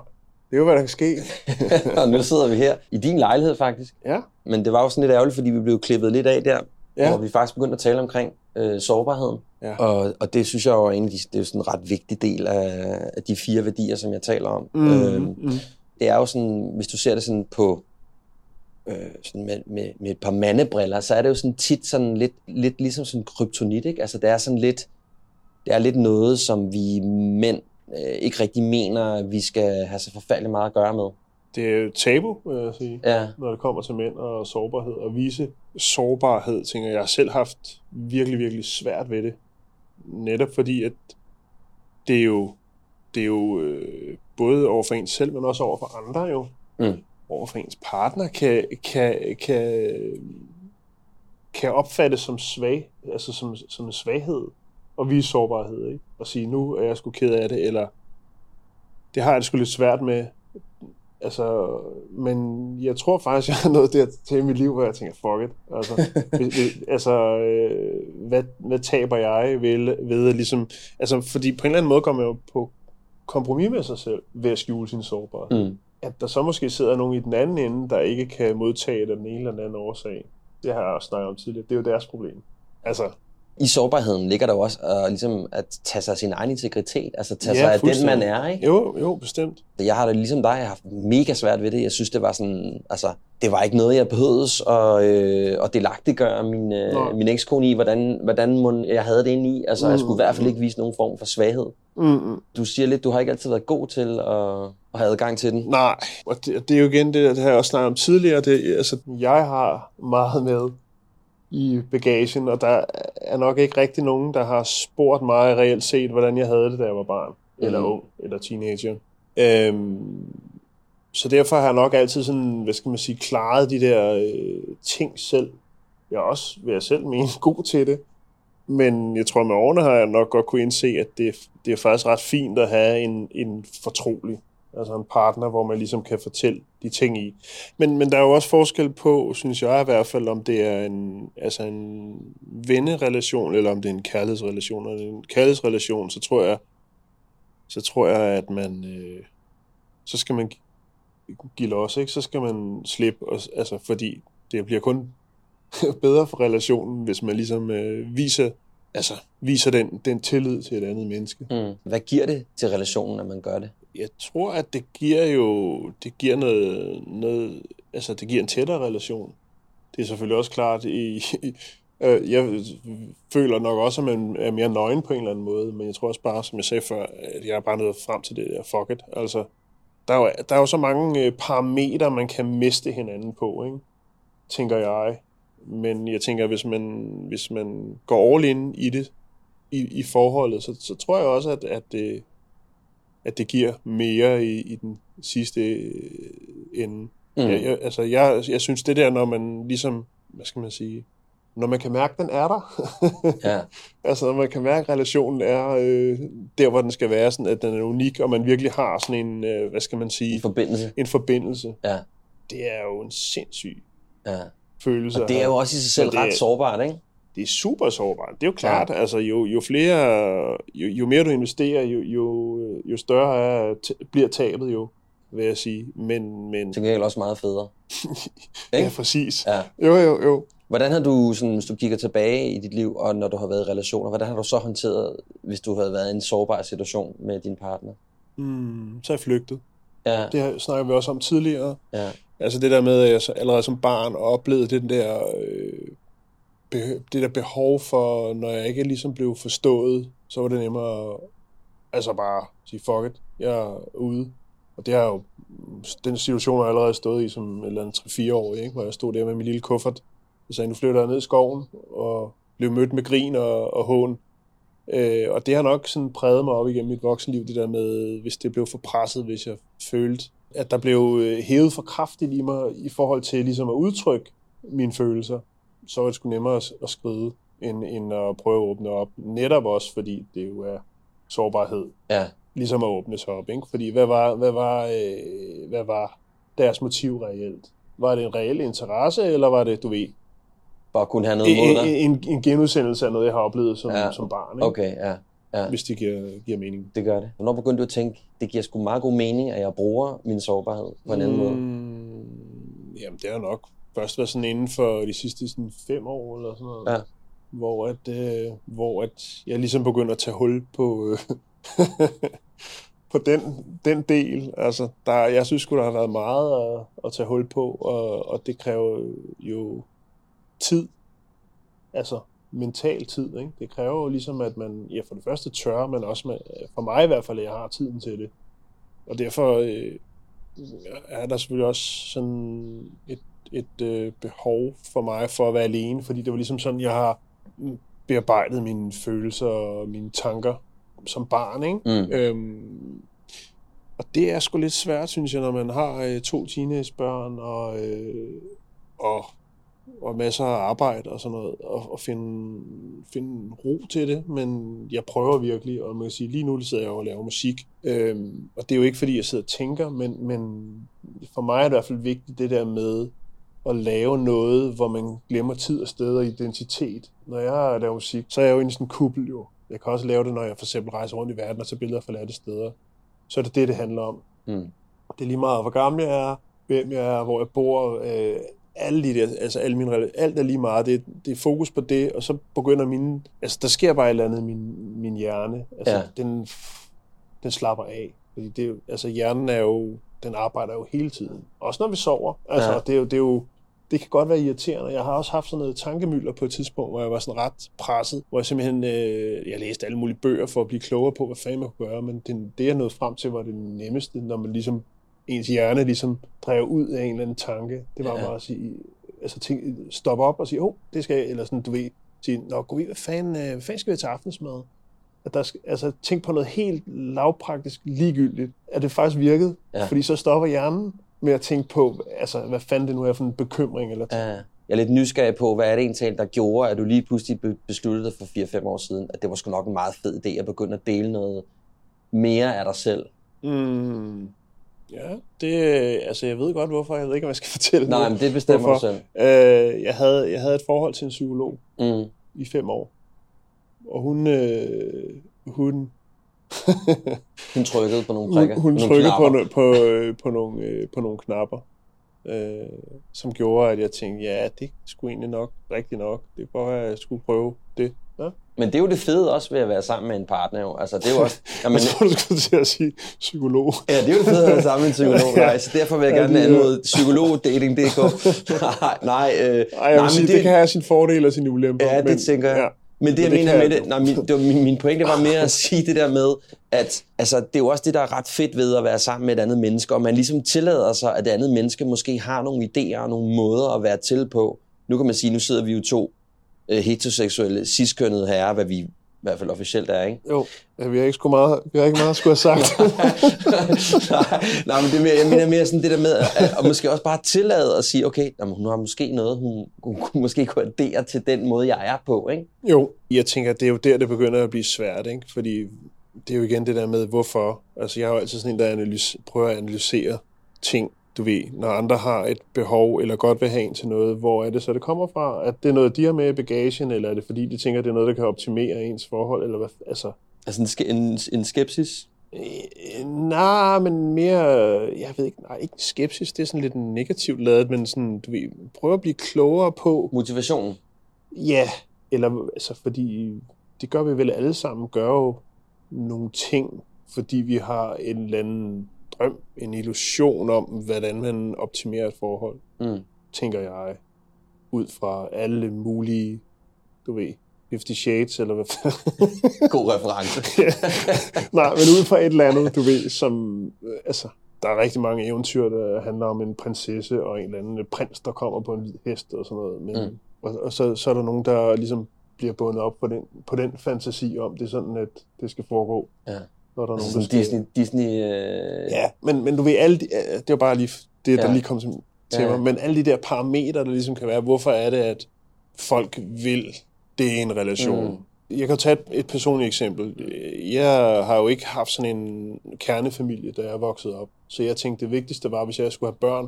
det er jo, hvad der kan ske. og nu sidder vi her i din lejlighed faktisk. Ja. Men det var jo sådan lidt ærgerligt, fordi vi blev klippet lidt af der, Ja. hvor vi faktisk begyndte at tale omkring øh, sårbarheden. Ja. Og, og det synes jeg jo er en det er sådan en ret vigtig del af, af de fire værdier, som jeg taler om. Mm, Øhm, mm. det er jo sådan, hvis du ser det sådan på øh, sådan med, med, med et par mandebriller, så er det jo sådan tit sådan lidt, lidt ligesom sådan kryptonit, ikke? Altså det er sådan lidt, det er lidt noget, som vi mænd øh, ikke rigtig mener, vi skal have så forfærdeligt meget at gøre med. Det er jo tabu, vil jeg sige, Ja. når det kommer til mænd og sårbarhed. Og vise sårbarhed, tænker jeg. Jeg har selv haft virkelig, virkelig svært ved det. Netop fordi, at det er jo, det er jo øh, både over for ens selv, men også over for andre jo. Mm. Over for ens partner kan, kan, kan, kan opfattes som svag, altså som, som en svaghed og vise sårbarhed, ikke? Og sige, nu er jeg sgu ked af det, eller det har jeg det sgu lidt svært med. Altså, men jeg tror faktisk, jeg har nået der til i mit liv, hvor jeg tænker, fuck it. Altså, altså øh, hvad, hvad taber jeg ved, ved ligesom... Altså, fordi på en eller anden måde kommer jeg jo på kompromis med sig selv ved at skjule sin sårbarhed. Mm. At der så måske sidder nogen i den anden ende, der ikke kan modtage den ene eller den anden årsag. Det har jeg også snakket om tidligere. Det er jo deres problem. Altså, i sårbarheden ligger der jo også uh, ligesom at tage sig af sin egen integritet, altså tage Ja, sig af den, man er, ikke? Jo, jo, bestemt. Jeg har det ligesom dig, jeg har haft mega svært ved det. Jeg synes, det var sådan, altså, det var ikke noget, jeg behøvedes at, øh, at delagtiggøre min, øh, Nej. min ekskone i, hvordan, hvordan må, jeg havde det inde i. Altså, jeg skulle i hvert fald Mm. ikke vise nogen form for svaghed. Mm-mm. Du siger lidt, du har ikke altid været god til at, at have adgang til den. Nej, og det, og det er jo igen det, det har jeg også snakket om tidligere. Det, altså, jeg har meget med i bagagen, og der er nok ikke rigtig nogen, der har spurgt mig reelt set, hvordan jeg havde det, da jeg var barn, mm. eller Mhm. ung, eller teenager. Øhm, så derfor har jeg nok altid sådan, hvad skal man sige, klaret de der øh, ting selv. Jeg er også, vil jeg selv mene, god til det. Men jeg tror, med årene har jeg nok godt kunne indse, at det, det er faktisk ret fint at have en, en fortrolig, altså en partner, hvor man ligesom kan fortælle de ting i. Men, men der er jo også forskel på, synes jeg i hvert fald, om det er en, altså en vennerelation, eller om det er en kærlighedsrelation. Og en kærlighedsrelation, så tror jeg, så tror jeg, at man, øh, så skal man give los, ikke? Så skal man slippe, og, altså, fordi det bliver kun bedre for relationen, hvis man ligesom øh, viser, altså, viser den, den tillid til et andet menneske. Mm. Hvad giver det til relationen, at man gør det? Jeg tror, at det giver jo, det giver noget, noget altså det giver en tættere relation. Det er selvfølgelig også klart, i, i, øh, jeg føler nok også, at man er mere nøgen på en eller anden måde, men jeg tror også bare, som jeg sagde før, at jeg er bare nået frem til det der fuck it. Altså, der er jo, der er jo så mange øh, parametre, man kan miste hinanden på, ikke? tænker jeg. Men jeg tænker, hvis man, hvis man går all in i det, i, i forholdet, så, så tror jeg også, at, at, det, at det giver mere i, i den sidste øh, ende. Mm. Jeg, jeg, altså, jeg, jeg synes, det der, når man ligesom, hvad skal man sige, når man kan mærke, den er der. Ja. altså, når man kan mærke, at relationen er øh, der, hvor den skal være, sådan, at den er unik, og man virkelig har sådan en, øh, hvad skal man sige, I forbindelse. en forbindelse. Ja. Det er jo en sindssyg Ja. følelse. Og det er jo også i sig selv ret er- sårbart, ikke? Det er super sårbart. Det er jo klart, ja. altså jo, jo flere, jo, jo mere du investerer, jo, jo, jo større er, bliver tabet jo, vil jeg sige. Men, men Til gengæld også meget federe. ja, ikke? præcis. Ja. Jo, jo, jo. Hvordan har du, sådan, hvis du kigger tilbage i dit liv, og når du har været i relationer, hvordan har du så håndteret, hvis du havde været i en sårbar situation med din partner? Mm, så er jeg flygtet. Ja, Det snakker vi også om tidligere. ja, Altså det der med, at jeg allerede som barn oplevede den der, øh, det der behov for, når jeg ikke ligesom blev forstået, så var det nemmere at altså bare sige, fuck it, jeg er ude. Og det har jo, den situation har jeg allerede stået i som et eller andet 3-4 år, ikke? hvor jeg stod der med min lille kuffert, og sagde, nu flytter jeg ned i skoven, og blev mødt med grin og, og hån. Øh, og det har nok sådan præget mig op igennem mit voksenliv, det der med, hvis det blev for presset, hvis jeg følte, at der blev øh, hævet for kraftigt i mig i forhold til ligesom at udtrykke mine følelser, så var det sgu nemmere at, skride, end, end at prøve at åbne op. Netop også, fordi det jo er sårbarhed, ja. ligesom at åbne sig op. Ikke? Fordi hvad var, hvad, var, øh, hvad var deres motiv reelt? Var det en reel interesse, eller var det, du ved, Bare kunne have noget mod en, dig? en, en genudsendelse af noget, jeg har oplevet som, Ja. som barn? Ikke? Okay, ja, ja, Hvis det giver, giver mening. det gør det. Hvornår begyndte du at tænke, det giver sgu meget god mening, at jeg bruger min sårbarhed på en anden måde? Mm, jamen, det har nok først været sådan inden for de sidste sådan fem år eller sådan noget. Ja. Hvor, at, øh, hvor at jeg ligesom begynder at tage hul på, øh, på den, den del. Altså, der, jeg synes sgu, der har været meget at, at tage hul på, og, og det kræver jo tid. Altså, mental tid. Ikke? Det kræver jo ligesom, at man ja, for det første tør, men også med, for mig i hvert fald, at jeg har tiden til det. Og derfor øh, er der selvfølgelig også sådan et, et øh, behov for mig for at være alene, fordi det var ligesom sådan, jeg har bearbejdet mine følelser og mine tanker som barn, ikke? Mm. Øhm, og det er sgu lidt svært, synes jeg, når man har øh, to teenagebørn og, øh, og, og masser af arbejde og sådan noget, og, og finde, finde ro til det, men jeg prøver virkelig, og man kan sige, lige nu sidder jeg og laver musik, øhm, og det er jo ikke, fordi jeg sidder og tænker, men, men for mig er det i hvert fald vigtigt det der med at lave noget, hvor man glemmer tid og sted og identitet. Når jeg laver musik, så er jeg jo inde i sådan en kuppel jo. Jeg kan også lave det, når jeg for eksempel rejser rundt i verden og tager billeder fra forladte steder. Så er det det, det handler om. Mm. Det er lige meget, hvor gammel jeg er, hvem jeg er, hvor jeg bor. Øh, alle de der, altså alle mine, alt er lige meget, det, det er fokus på det, og så begynder mine, altså der sker bare et eller andet i min, min hjerne, altså Ja. den, den slapper af, fordi det altså hjernen er jo, den arbejder jo hele tiden, også når vi sover, altså ja. det er jo, det er jo, det kan godt være irriterende. Jeg har også haft sådan noget tankemylder på et tidspunkt, hvor jeg var sådan ret presset, hvor jeg simpelthen, øh, jeg læste alle mulige bøger for at blive klogere på, hvad fanden man kunne gøre, men det, det jeg nåede frem til, var det nemmeste, når man ligesom, ens hjerne ligesom drev ud af en eller anden tanke. Det var Ja. bare at sige, altså tænk, stoppe op og sige, åh, oh, det skal jeg, eller sådan, du ved, sige, nå, gå hvad fanden, øh, hvad fanden skal vi til aftensmad? At der skal, altså, tænk på noget helt lavpraktisk ligegyldigt, at det faktisk virkede, ja. fordi så stopper hjernen med at tænke på, altså, hvad fanden det nu er for en bekymring, eller Ja. Jeg er lidt nysgerrig på, hvad er det egentlig, der gjorde, at du lige pludselig be- besluttede dig for 4-5 år siden, at det var sgu nok en meget fed idé at begynde at dele noget mere af dig selv. Mm, ja, det, altså jeg ved godt hvorfor, jeg ved ikke, om jeg skal fortælle Nej, nu, men det bestemmer hvorfor. du selv. Øh, jeg, havde, jeg havde et forhold til en psykolog Mm. i fem år, og hun, øh, hun, Hun trykkede på nogle prikker. hun, hun nogle trykkede på, knapper. no, på, øh, på, nogle, øh, på nogle knapper, øh, som gjorde, at jeg tænkte, ja, det skulle egentlig nok rigtigt nok. Det bare, at jeg skulle prøve det. Ja. Men det er jo det fede også ved at være sammen med en partner. Jo. Altså, det er jo også... Jamen, Jeg tror, du skulle til at sige psykolog. Ja, det er jo det fede at være sammen med en psykolog. Ja. Nej, så derfor vil jeg Ja, gerne er- anmode psykologdating.dk. nej, nej, øh, Ej, jeg nej, men sige, det, det kan have sin fordele og sin ulemper. Ja, det tænker jeg. Ja. Men det, jeg det mener med det, nej, min, det var, min, min pointe var mere at sige det der med, at altså, det er jo også det, der er ret fedt ved at være sammen med et andet menneske, og man ligesom tillader sig, at det andet menneske måske har nogle idéer og nogle måder at være til på. Nu kan man sige, nu sidder vi jo to øh, heteroseksuelle, ciskønnede herrer, hvad vi hvert fald officielt er, ikke? Jo, ja, vi har ikke, sgu meget, vi har ikke meget at skulle have sagt. nej, nej, men det er mere, jeg mener mere sådan det der med, at, at måske også bare tillade at sige, okay, jamen, hun har måske noget, hun, hun kunne måske kunne addere til den måde, jeg er på, ikke? jo, jeg tænker, det er jo der, det begynder at blive svært, ikke? Fordi det er jo igen det der med, hvorfor. Altså, jeg har jo altid sådan en, der analyse, prøver at analysere ting, du ved, når andre har et behov, eller godt vil have en til noget, hvor er det så, det kommer fra? At det er noget, de har med i bagagen, eller er det fordi, de tænker, det er noget, der kan optimere ens forhold, eller hvad? Altså, Altså en, en, en skepsis. Øh, nej, men mere, jeg ved ikke, nej, ikke skepsis, det er sådan lidt negativt lavet, men sådan, du ved, prøve at blive klogere på, Motivationen. ja, eller altså, fordi det gør vi vel alle sammen, gør jo nogle ting, fordi vi har en eller anden drøm, en illusion om, hvordan man optimerer et forhold, Mm. tænker jeg, ud fra alle mulige, du ved, 50 Shades, eller hvad God reference. Nej, men ud fra et eller andet, du ved, som... øh, Altså, der er rigtig mange eventyr, der handler om en prinsesse og en eller anden prins, der kommer på en hvid hest og sådan noget. Men, mm. Og, og så, så er der nogen, der ligesom bliver bundet op på den, på den fantasi om, det er sådan, at det skal foregå. Ja. Når der er Altså nogen, sådan der skal... Disney, Disney øh... Ja, men, men du ved, alle de, øh, det var bare lige det, der Ja. lige kom til, til Ja, mig. Men alle de der parametre, der ligesom kan være, hvorfor er det, at folk vil det i en relation? Mm. Jeg kan tage et, et personligt eksempel. Jeg har jo ikke haft sådan en kernefamilie, da jeg er vokset op. Så jeg tænkte, det vigtigste var, hvis jeg skulle have børn,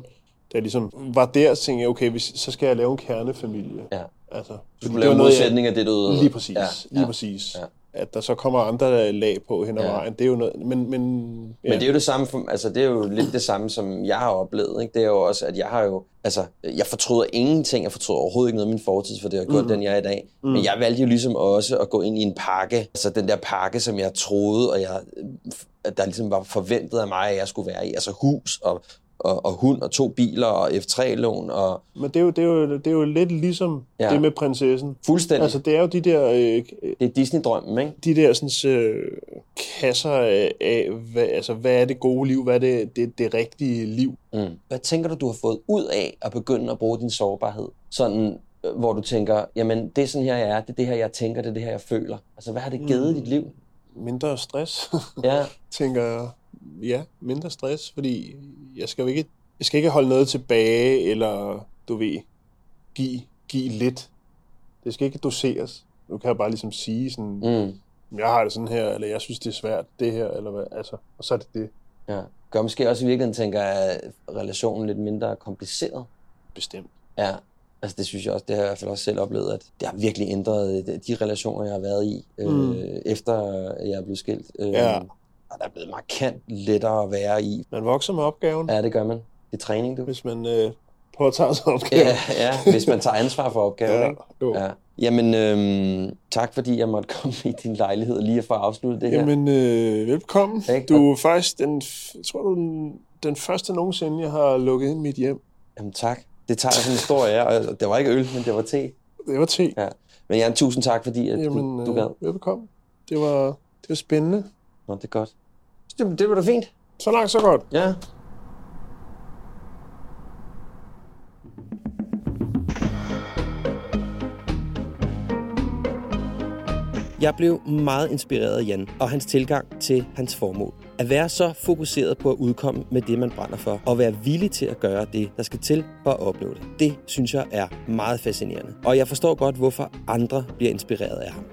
da jeg ligesom var der, så tænkte jeg, okay, hvis, så skal jeg lave en kernefamilie. Ja. Altså, Du det lave modsætning af det, du... Lige præcis. Ja, Ja, lige ja. præcis. Ja. At der så kommer andre lag på hen ad Ja. vejen, det er jo noget... Men, men, ja. Men det er jo det samme, for, altså det er jo lidt det samme, som jeg har oplevet. Ikke? Det er jo også, at jeg har jo, altså, jeg fortryder ingenting. Jeg fortryder overhovedet ikke noget af min fortid, for det har gjort Mm. den, jeg er i dag. Mm. Men jeg valgte jo ligesom også at gå ind i en pakke. Altså den der pakke, som jeg troede, og jeg, der ligesom var forventet af mig, at jeg skulle være i. Altså hus og, og, og hund og to biler og F3-lån og Men det er jo, det er jo, det er jo lidt ligesom Ja. det med prinsessen. fuldstændig. Altså, det er jo de der, øh, det er Disney-drømmen, ikke? de der sådan, øh, kasser af, af hvad, altså, hvad er det gode liv, hvad er det, det, det rigtige liv. Mm. Hvad tænker du, du har fået ud af at begynde at bruge din sårbarhed? Sådan, øh, hvor du tænker, jamen det er sådan her, jeg er, det er det her, jeg tænker, det er det her, jeg føler. Altså, hvad har det givet mm. dit liv? Mindre stress, Ja, tænker jeg. Ja, mindre stress, fordi jeg skal jo ikke, jeg skal ikke holde noget tilbage, eller du ved, give, give lidt. Det skal ikke doseres. Nu kan jeg bare ligesom sige sådan, mm. jeg har det sådan her, eller jeg synes, det er svært, det her, eller hvad, altså, og så er det det ja. Gør måske også i virkeligheden, tænker jeg, relationen lidt mindre kompliceret. bestemt. Ja, altså det synes jeg også, det har jeg i hvert fald også selv oplevet, at det har virkelig ændret øh, de relationer, jeg har været i, øh, Mm. efter jeg er blevet skilt. Øh, Ja. Og der er blevet markant lettere at være i. Man vokser med opgaven, Ja, det gør man. Det er træning, du. hvis man øh, påtager sig opgaven. Ja, ja, hvis man tager ansvar for opgaven. Ja, ikke? jo. Ja. Jamen, øhm, tak fordi jeg måtte komme i din lejlighed lige for at afslutte det her. Jamen, øh, velkommen. Ikke? Du er faktisk den, jeg tror du, den, den første nogensinde, jeg har lukket ind mit hjem. Jamen tak. Det tager jeg som en stor ære. Det var ikke øl, men det var te. Det var te. Ja. Men Jan, tusind tak, fordi at Jamen, du, du gad. øh, velkommen. Det var, det var spændende. Nå, det er godt. Det, det var da fint. Så langt, så godt. Ja. Jeg blev meget inspireret af Jan og hans tilgang til hans formål. At være så fokuseret på at udkomme med det, man brænder for, og være villig til at gøre det, der skal til for at opnå det. Det synes jeg er meget fascinerende. Og jeg forstår godt, hvorfor andre bliver inspireret af ham.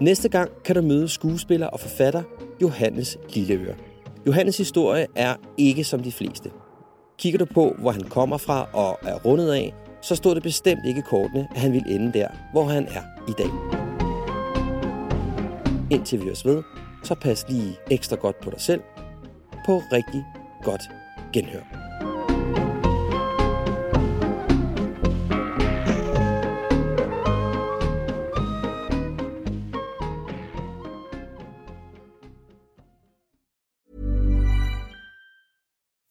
Næste gang kan du møde skuespiller og forfatter Johannes Lilleøre. Johannes historie er ikke som de fleste. Kigger du på, hvor han kommer fra og er rundet af, så står det bestemt ikke kortene, at han vil ende der, hvor han er i dag. Indtil vi os ved, så pas lige ekstra godt på dig selv. På rigtig godt genhør.